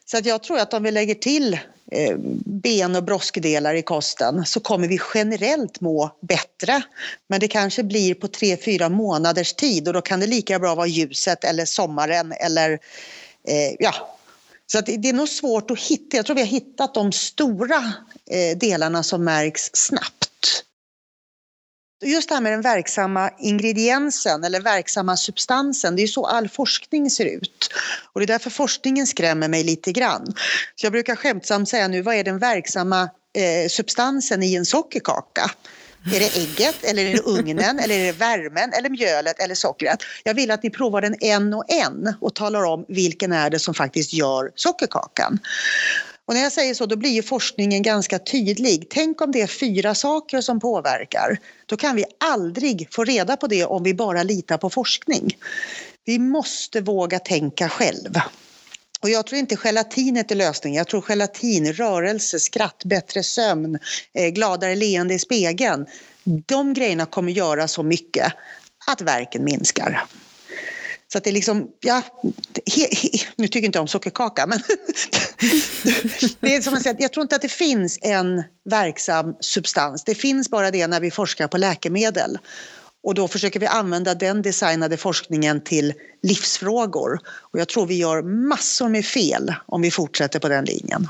Så att jag tror att om vi lägger till eh, ben och broskdelar i kosten så kommer vi generellt må bättre. Men det kanske blir på tre, fyra månaders tid och då kan det lika bra vara ljuset eller sommaren eller eh, ja. Så att det är nog svårt att hitta. Jag tror vi har hittat de stora eh, delarna som märks snabbt. Just det här med den verksamma ingrediensen eller verksamma substansen, det är så all forskning ser ut. Och det är därför forskningen skrämmer mig lite grann. Så jag brukar skämtsamt säga nu, vad är den verksamma eh, substansen i en sockerkaka? Är det ägget, eller är det ugnen, eller är det värmen, eller mjölet eller sockret? Jag vill att ni provar den en och en och talar om vilken är det som faktiskt gör sockerkakan. Och när jag säger så, då blir ju forskningen ganska tydlig. Tänk om det är fyra saker som påverkar. Då kan vi aldrig få reda på det om vi bara litar på forskning. Vi måste våga tänka själv. Och jag tror inte gelatinet är lösningen. Jag tror gelatin, rörelse, skratt, bättre sömn, eh, gladare leende i spegeln. De grejerna kommer göra så mycket att verken minskar. Så att det är liksom, ja, he, he, nu tycker inte jag om sockerkaka, men det är som jag, säger, jag tror inte att det finns en verksam substans. Det finns bara det när vi forskar på läkemedel. Och då försöker vi använda den designade forskningen till livsfrågor. Och jag tror vi gör massor med fel om vi fortsätter på den linjen.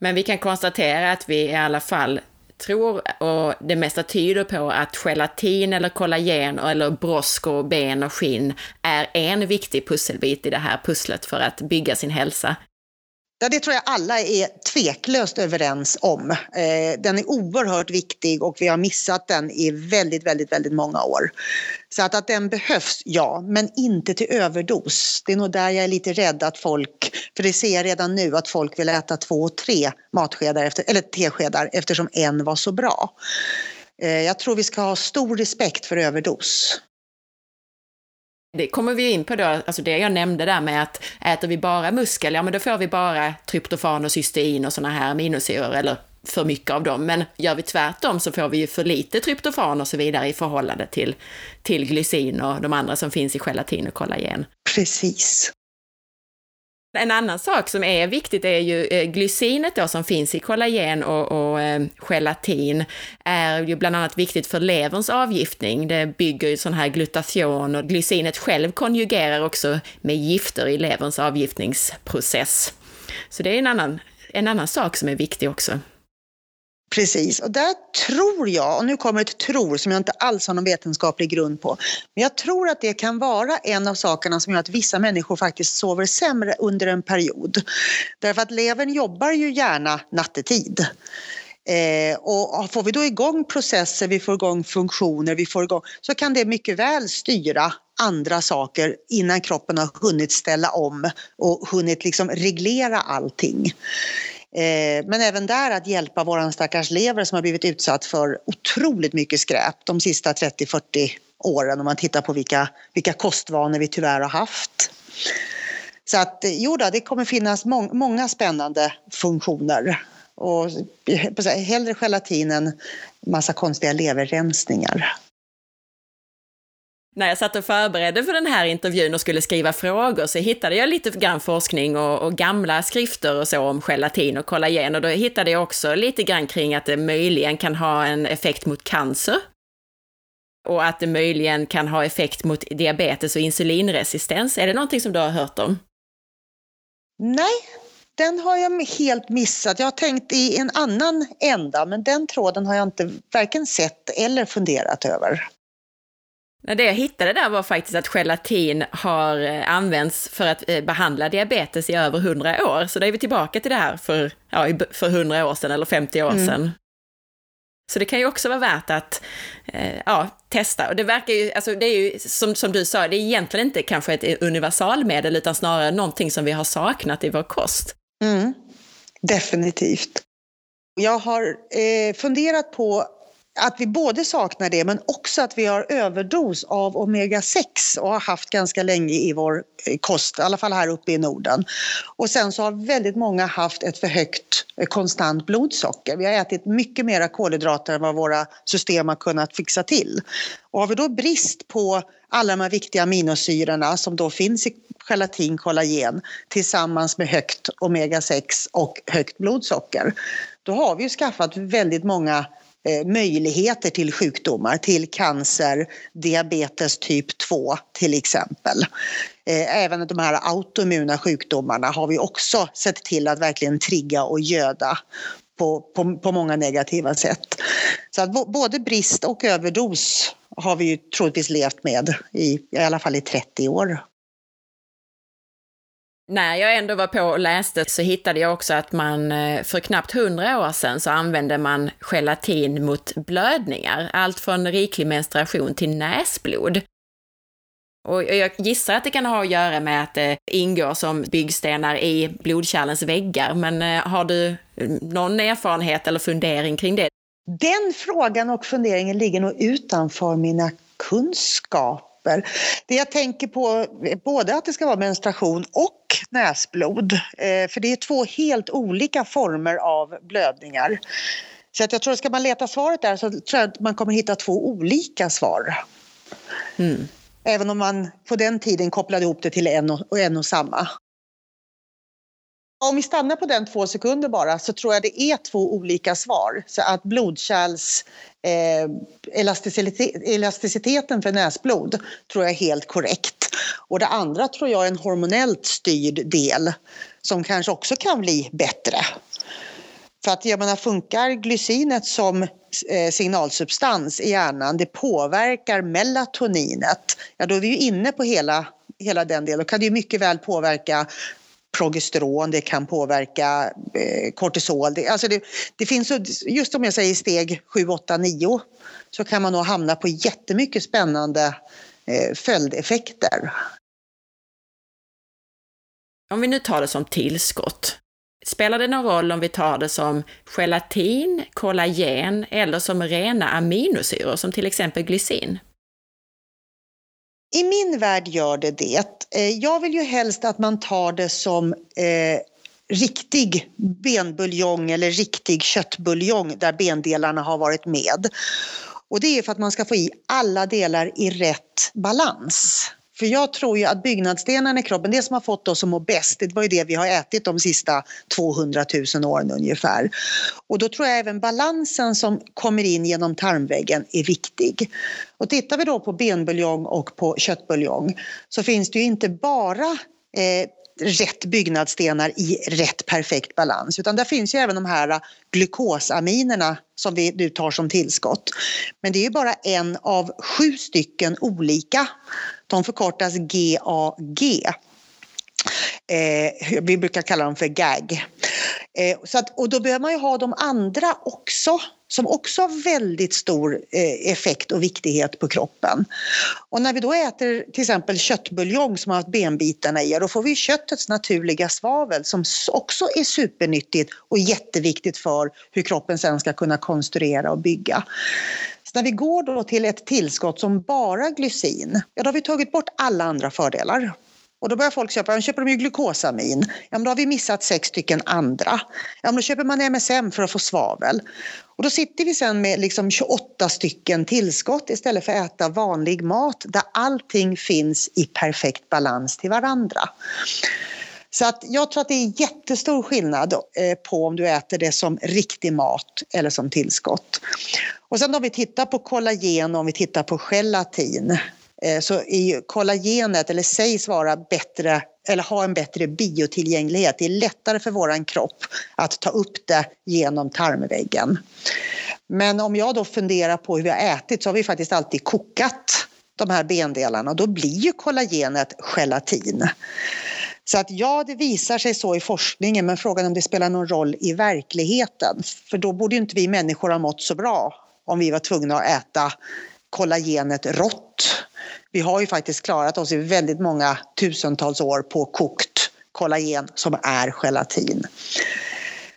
Men vi kan konstatera att vi i alla fall tror, och det mesta tyder på, att gelatin eller kollagen eller brosk och ben och skinn är en viktig pusselbit i det här pusslet för att bygga sin hälsa. Ja, det tror jag alla är tveklöst överens om. Eh, den är oerhört viktig och vi har missat den i väldigt, väldigt, väldigt många år. Så att, att den behövs, ja, men inte till överdos. Det är nog där jag är lite rädd att folk, för det ser jag redan nu, att folk vill äta två och tre matskedar efter, eller teskedar eftersom en var så bra. Eh, jag tror vi ska ha stor respekt för överdos. Det kommer vi in på då, alltså det jag nämnde där med att äter vi bara muskel, ja men då får vi bara tryptofan och cystein och sådana här aminosyror, eller för mycket av dem. Men gör vi tvärtom så får vi ju för lite tryptofan och så vidare i förhållande till, till glycin och de andra som finns i gelatin och kollagen. Precis. En annan sak som är viktigt är ju eh, glycinet då som finns i kollagen och, och eh, gelatin är ju bland annat viktigt för leverns avgiftning. Det bygger ju sån här glutation och glycinet själv konjugerar också med gifter i leverns avgiftningsprocess. Så det är en annan, en annan sak som är viktig också. Precis, och där tror jag, och nu kommer ett tror som jag inte alls har någon vetenskaplig grund på, men jag tror att det kan vara en av sakerna som gör att vissa människor faktiskt sover sämre under en period. Därför att levern jobbar ju gärna nattetid. Eh, och får vi då igång processer, vi får igång funktioner, vi får igång, så kan det mycket väl styra andra saker innan kroppen har hunnit ställa om och hunnit liksom reglera allting. Eh, men även där att hjälpa våran stackars lever som har blivit utsatt för otroligt mycket skräp de sista 30-40 åren om man tittar på vilka, vilka kostvanor vi tyvärr har haft. Så att eh, jo då, det kommer finnas må många spännande funktioner. Och eh, hellre gelatin än massa konstiga leverrensningar när jag satt och förberedde för den här intervjun och skulle skriva frågor så hittade jag lite grann forskning och, och, gamla skrifter och så om gelatin och kollagen och då hittade jag också lite grann kring att det möjligen kan ha en effekt mot cancer. Och att det möjligen kan ha effekt mot diabetes och insulinresistens. Är det någonting som du har hört om? Nej, den har jag helt missat. Jag har tänkt i en annan ända, men den tråden har jag inte varken sett eller funderat över. Det jag hittade där var faktiskt att gelatin har eh, använts för att eh, behandla diabetes i över 100 år. Så då är vi tillbaka till det här för, ja, för 100 år sedan eller 50 år mm. sedan. Så det kan ju också vara värt att eh, ja, testa. Och det verkar ju, alltså det är ju som, som du sa, det är egentligen inte kanske ett universalmedel utan snarare någonting som vi har saknat i vår kost. Mm. Definitivt. Jag har eh, funderat på att vi både saknar det men också att vi har överdos av omega-6 och har haft ganska länge i vår eh, kost, i alla fall här uppe i Norden. Och sen så har väldigt många haft ett för högt eh, konstant blodsocker. Vi har ätit mycket mera kolhydrater än vad våra system har kunnat fixa till. Och har vi då brist på alla de här viktiga aminosyrorna som då finns i gelatin, kollagen tillsammans med högt omega-6 och högt blodsocker, då har vi ju skaffat väldigt många Eh, möjligheter till sjukdomar, till cancer, diabetes typ 2 till exempel. Eh, även de här autoimmuna sjukdomarna har vi också sett till att verkligen trigga och göda på, på, på många negativa sätt. Så att både brist och överdos har vi ju troligtvis levt med i, i alla fall i 30 år när jag ändå var på och läste så hittade jag också att man eh, för knappt hundra år sedan så använde man gelatin mot blödningar, allt från riklig menstruation till näsblod. Och jag gissar att det kan ha att göra med att det ingår som byggstenar i blodkärlens väggar, men eh, har du mm, någon erfarenhet eller fundering kring det? Den frågan och funderingen ligger nog utanför mina kunskaper papper. Det jag tänker på är både att det ska vara menstruation och näsblod. Eh, för det är två helt olika former av blödningar. Så att jag tror att ska man leta svaret där så tror jag att man kommer hitta två olika svar. Mm. Även om man på den tiden kopplade ihop det till en och, en och samma. Om vi stannar på den två sekunder bara så tror jag det är två olika svar. Så att blodkärls eh, elasticitet, elasticiteten för näsblod tror jag är helt korrekt. Och det andra tror jag är en hormonellt styrd del som kanske också kan bli bättre. För att jag menar, funkar glycinet som eh, signalsubstans i hjärnan, det påverkar melatoninet, ja då är vi ju inne på hela, hela den delen. Då kan det ju mycket väl påverka progesteron, det kan påverka eh, kortisol. Det, alltså det, det finns, just om jag säger steg 7, 8, 9 så kan man nog hamna på jättemycket spännande eh, följdeffekter. Om vi nu tar det som tillskott, spelar det någon roll om vi tar det som gelatin, kollagen eller som rena aminosyror som till exempel glycin? I min värld gör det det. Eh, jag vill ju helst att man tar det som eh, riktig benbuljong eller riktig köttbuljong där bendelarna har varit med. Och det är för att man ska få i alla delar i rätt balans. För jag tror ju att byggnadsstenarna i kroppen, det som har fått oss att må bäst, det var ju det vi har ätit de sista 200 000 åren ungefär. Och då tror jag även balansen som kommer in genom tarmväggen är viktig. Och tittar vi då på benbuljong och på köttbuljong så finns det ju inte bara eh, rätt byggnadsstenar i rätt perfekt balans. Utan där finns ju även de här glukosaminerna som vi nu tar som tillskott. Men det är ju bara en av sju stycken olika. De förkortas GAG. Eh, vi brukar kalla dem för GAG. Eh, så att, och då behöver man ju ha de andra också som också har väldigt stor eh, effekt och viktighet på kroppen. Och när vi då äter till exempel köttbuljong som har haft benbitarna i, då får vi köttets naturliga svavel som också är supernyttigt och jätteviktigt för hur kroppen sen ska kunna konstruera och bygga. Så när vi går då till ett tillskott som bara glycin, ja då har vi tagit bort alla andra fördelar. Och då börjar folk köpa, då köper de ju glukosamin. Ja, men då har vi missat sex stycken andra. Ja, men då köper man MSM för att få svavel. Och då sitter vi sen med liksom 28 stycken tillskott istället för att äta vanlig mat där allting finns i perfekt balans till varandra. Så att jag tror att det är jättestor skillnad eh, på om du äter det som riktig mat eller som tillskott. Och sen om vi tittar på kollagen och om vi tittar på gelatin Eh, så är kollagenet, eller sägs vara bättre eller ha en bättre biotillgänglighet. Det är lättare för vår kropp att ta upp det genom tarmväggen. Men om jag då funderar på hur vi har ätit så har vi faktiskt alltid kokat de här bendelarna och då blir ju kollagenet gelatin. Så att ja, det visar sig så i forskningen men frågan är om det spelar någon roll i verkligheten. För då borde ju inte vi människor ha mått så bra om vi var tvungna att äta kollagenet rått vi har ju faktiskt klarat oss i väldigt många tusentals år på kokt kollagen som är gelatin.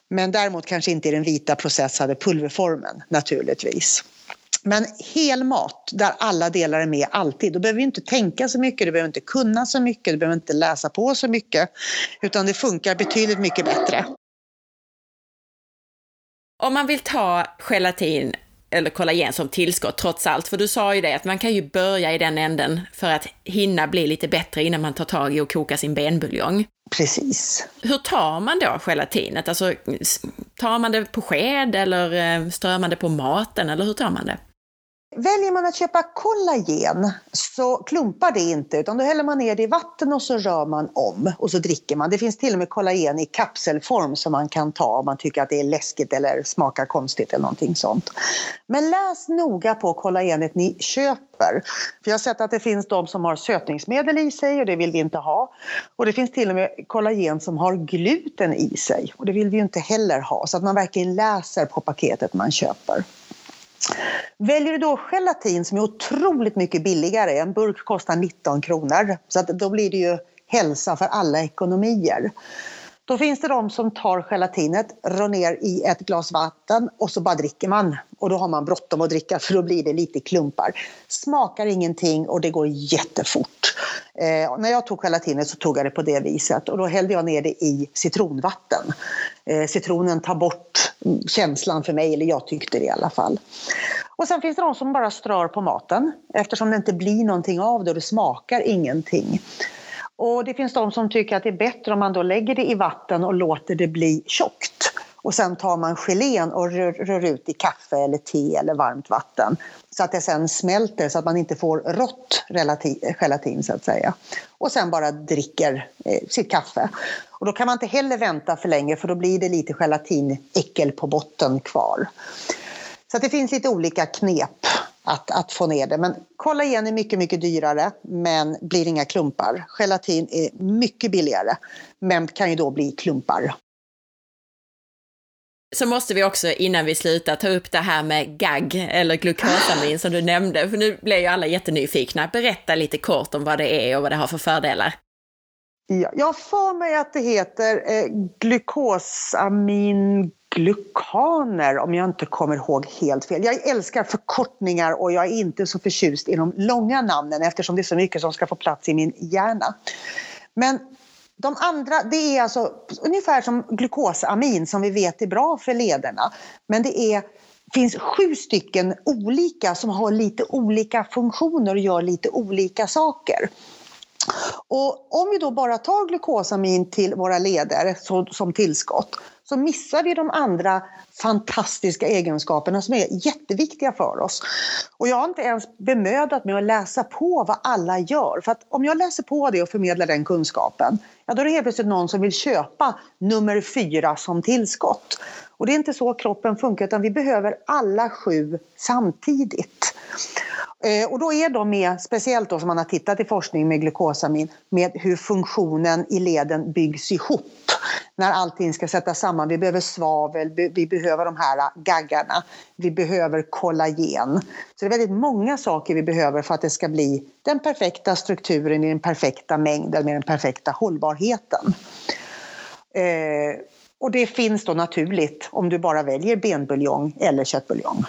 Men däremot kanske inte i den vita processade pulverformen naturligtvis. Men hel mat, där alla delar är med alltid, då behöver vi inte tänka så mycket, du behöver inte kunna så mycket, du behöver inte läsa på så mycket, utan det funkar betydligt mycket bättre. Om man vill ta gelatin eller kollagen som tillskott trots allt, för du sa ju det att man kan ju börja i den änden för att hinna bli lite bättre innan man tar tag i och koka sin benbuljong. Precis. Hur tar man då gelatinet? Alltså, tar man det på sked eller eh, strör man det på maten eller hur tar man det? Väljer man att köpa kollagen så klumpar det inte utan då häller man ner det i vatten och så rör man om och så dricker man. Det finns till och med kollagen i kapselform som man kan ta om man tycker att det är läskigt eller smakar konstigt eller någonting sånt. Men läs noga på kollagenet ni köper. För jag har sett att det finns de som har sötningsmedel i sig och det vill vi inte ha. Och det finns till och med kollagen som har gluten i sig och det vill vi inte heller ha. Så att man verkligen läser på paketet man köper. Väljer du då gelatin som är otroligt mycket billigare, en burk kostar 19 kronor, så att då blir det ju hälsa för alla ekonomier. Då finns det de som tar gelatinet, rör ner i ett glas vatten och så bara dricker man. Och då har man bråttom att dricka för då blir det lite klumpar. Smakar ingenting och det går jättefort. Eh, när jag tog gelatinet så tog jag det på det viset och då hällde jag ner det i citronvatten. Eh, citronen tar bort känslan för mig, eller jag tyckte det i alla fall. Och sen finns det de som bara strör på maten eftersom det inte blir någonting av det och det smakar ingenting. Och det finns de som tycker att det är bättre om man då lägger det i vatten och låter det bli tjockt. Och sen tar man gelén och rör, rör, ut i kaffe eller te eller varmt vatten. Så att det sen smälter så att man inte får rått gelatin så att säga. Och sen bara dricker eh, sitt kaffe. Och då kan man inte heller vänta för länge för då blir det lite gelatinäckel på botten kvar. Så det finns lite olika knep att, att få ner det. Men kollagen är mycket, mycket dyrare men blir inga klumpar. Gelatin är mycket billigare men kan ju då bli klumpar. Så måste vi också innan vi slutar ta upp det här med GAG, eller glukosamin som du nämnde, för nu blir ju alla jättenyfikna. Berätta lite kort om vad det är och vad det har för fördelar. Ja, jag för mig att det heter eh, glukosaminglukaner om jag inte kommer ihåg helt fel. Jag älskar förkortningar och jag är inte så förtjust i de långa namnen eftersom det är så mycket som ska få plats i min hjärna. Men de andra, det är alltså ungefär som glukosamin som vi vet är bra för lederna. Men det är, finns sju stycken olika som har lite olika funktioner och gör lite olika saker. Och om vi då bara tar glukosamin till våra leder som tillskott så missar vi de andra fantastiska egenskaperna som är jätteviktiga för oss. Och jag har inte ens bemödat mig att läsa på vad alla gör. För att om jag läser på det och förmedlar den kunskapen, ja då är det helt plötsligt någon som vill köpa nummer fyra som tillskott. Och det är inte så kroppen funkar utan vi behöver alla sju samtidigt. Eh, och då är de med, speciellt då som man har tittat i forskning med glukosamin, med hur funktionen i leden byggs ihop när allting ska sättas samman. Vi behöver svavel, vi behöver de här gaggarna, vi behöver kollagen. Så det är väldigt många saker vi behöver för att det ska bli den perfekta strukturen i den perfekta mängden med den perfekta hållbarheten. Eh, och det finns då naturligt om du bara väljer benbuljong eller köttbuljong.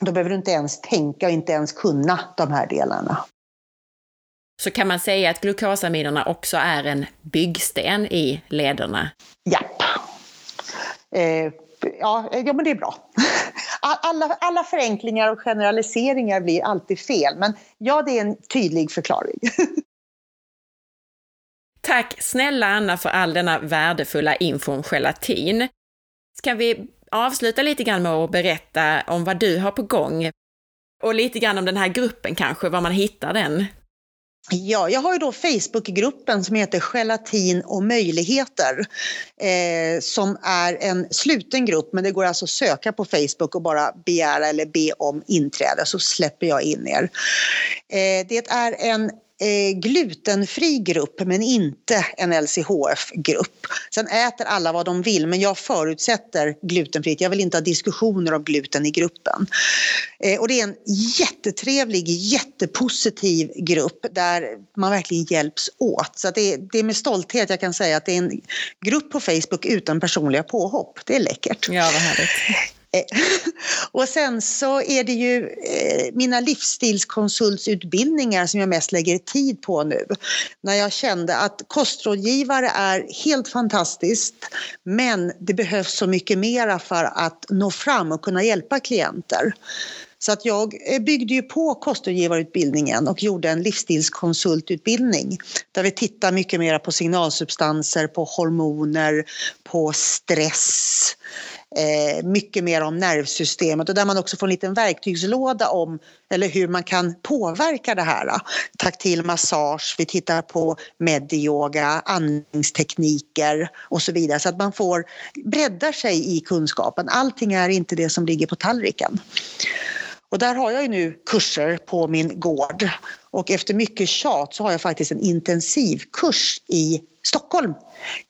Då behöver du inte ens tänka och inte ens kunna de här delarna. Så kan man säga att glukosaminerna också är en byggsten i lederna? Japp. Eh, ja, ja, men det är bra. Alla, alla förenklingar och generaliseringar blir alltid fel, men ja, det är en tydlig förklaring. Tack snälla Anna för all denna värdefulla info om gelatin. Ska vi avsluta lite grann med att berätta om vad du har på gång? Och lite grann om den här gruppen kanske, var man hittar den? Ja, jag har ju då Facebookgruppen som heter Gelatin och möjligheter eh, som är en sluten grupp men det går alltså att söka på Facebook och bara begära eller be om inträde så släpper jag in er. Eh, det är en eh, glutenfri grupp men inte en LCHF-grupp. Sen äter alla vad de vill men jag förutsätter glutenfritt. Jag vill inte ha diskussioner om gluten i gruppen. Eh, och det är en jättetrevlig, jättepositiv grupp där man verkligen hjälps åt. Så det det är med stolthet jag kan säga att det är en grupp på Facebook utan personliga påhopp. Det är läckert. Ja, vad härligt. Eh, och sen så är det ju eh, mina livsstilskonsultsutbildningar som jag mest lägger tid på nu. När jag kände att kostrådgivare är helt fantastiskt men det behövs så mycket mera för att nå fram och kunna hjälpa klienter. Så att jag eh, byggde ju på kostrådgivarutbildningen och gjorde en livsstilskonsultutbildning där vi tittar mycket mer på signalsubstanser, på hormoner, på stress, eh, mycket mer om nervsystemet och där man också får en liten verktygslåda om eller hur man kan påverka det här. Taktil massage, vi tittar på medyoga, andningstekniker och så vidare så att man får bredda sig i kunskapen. Allting är inte det som ligger på tallriken. Och där har jag ju nu kurser på min gård och efter mycket tjat så har jag faktiskt en intensivkurs i Stockholm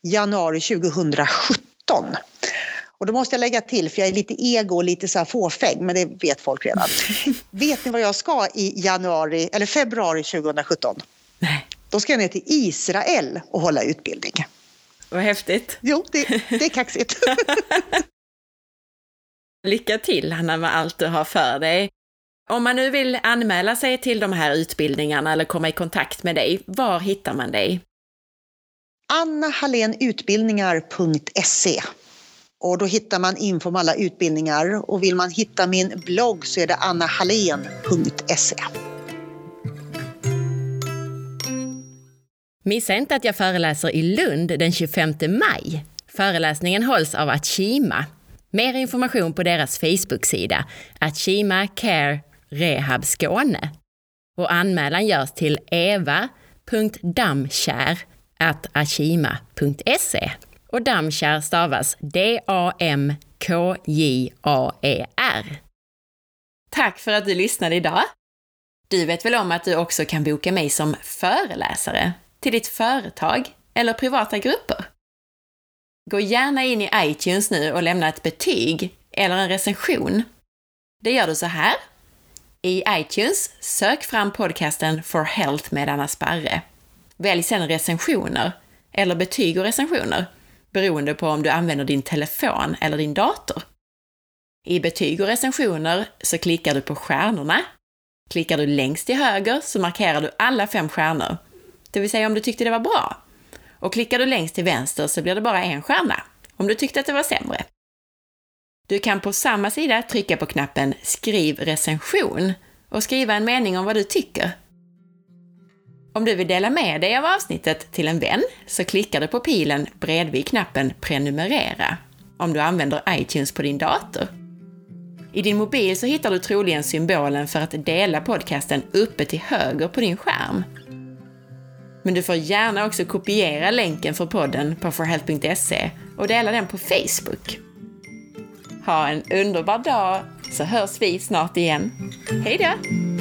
januari 2017. Och då måste jag lägga till, för jag är lite ego och lite så här fåfäng, men det vet folk redan. vet ni vad jag ska i januari, eller februari 2017? Nej. Då ska jag ner till Israel och hålla utbildning. Vad häftigt. Jo, det, det är kaxigt. Lycka till Hanna med allt du har för dig. Om man nu vill anmäla sig till de här utbildningarna eller komma i kontakt med dig, var hittar man dig? annahallenutbildningar.se och då hittar man info om alla utbildningar och vill man hitta min blogg så är det annahallén.se. Missa inte att jag föreläser i Lund den 25 maj. Föreläsningen hålls av Achima. Mer information på deras Facebook-sida, Achima Care Rehab Skåne. Och anmälan görs till eva.damkär.achima.se. Och Damkär stavas D-A-M-K-J-A-E-R. Tack för att du lyssnade idag! Du vet väl om att du också kan boka mig som föreläsare till ditt företag eller privata grupper? Gå gärna in i iTunes nu och lämna ett betyg eller en recension. Det gör du så här. I iTunes, sök fram podcasten For Health med Anna Sparre. Välj sedan recensioner, eller betyg och recensioner beroende på om du använder din telefon eller din dator. I betyg och recensioner så klickar du på stjärnorna. Klickar du längst till höger så markerar du alla fem stjärnor, det vill säga om du tyckte det var bra. Och klickar du längst till vänster så blir det bara en stjärna, om du tyckte att det var sämre. Du kan på samma sida trycka på knappen Skriv recension och skriva en mening om vad du tycker. Om du vill dela med dig av avsnittet till en vän så klickar du på pilen bredvid knappen Prenumerera om du använder iTunes på din dator. I din mobil så hittar du troligen symbolen för att dela podcasten uppe till höger på din skärm. Men du får gärna också kopiera länken för podden på forhealth.se och dela den på Facebook. Ha en underbar dag så hörs vi snart igen. Hej då!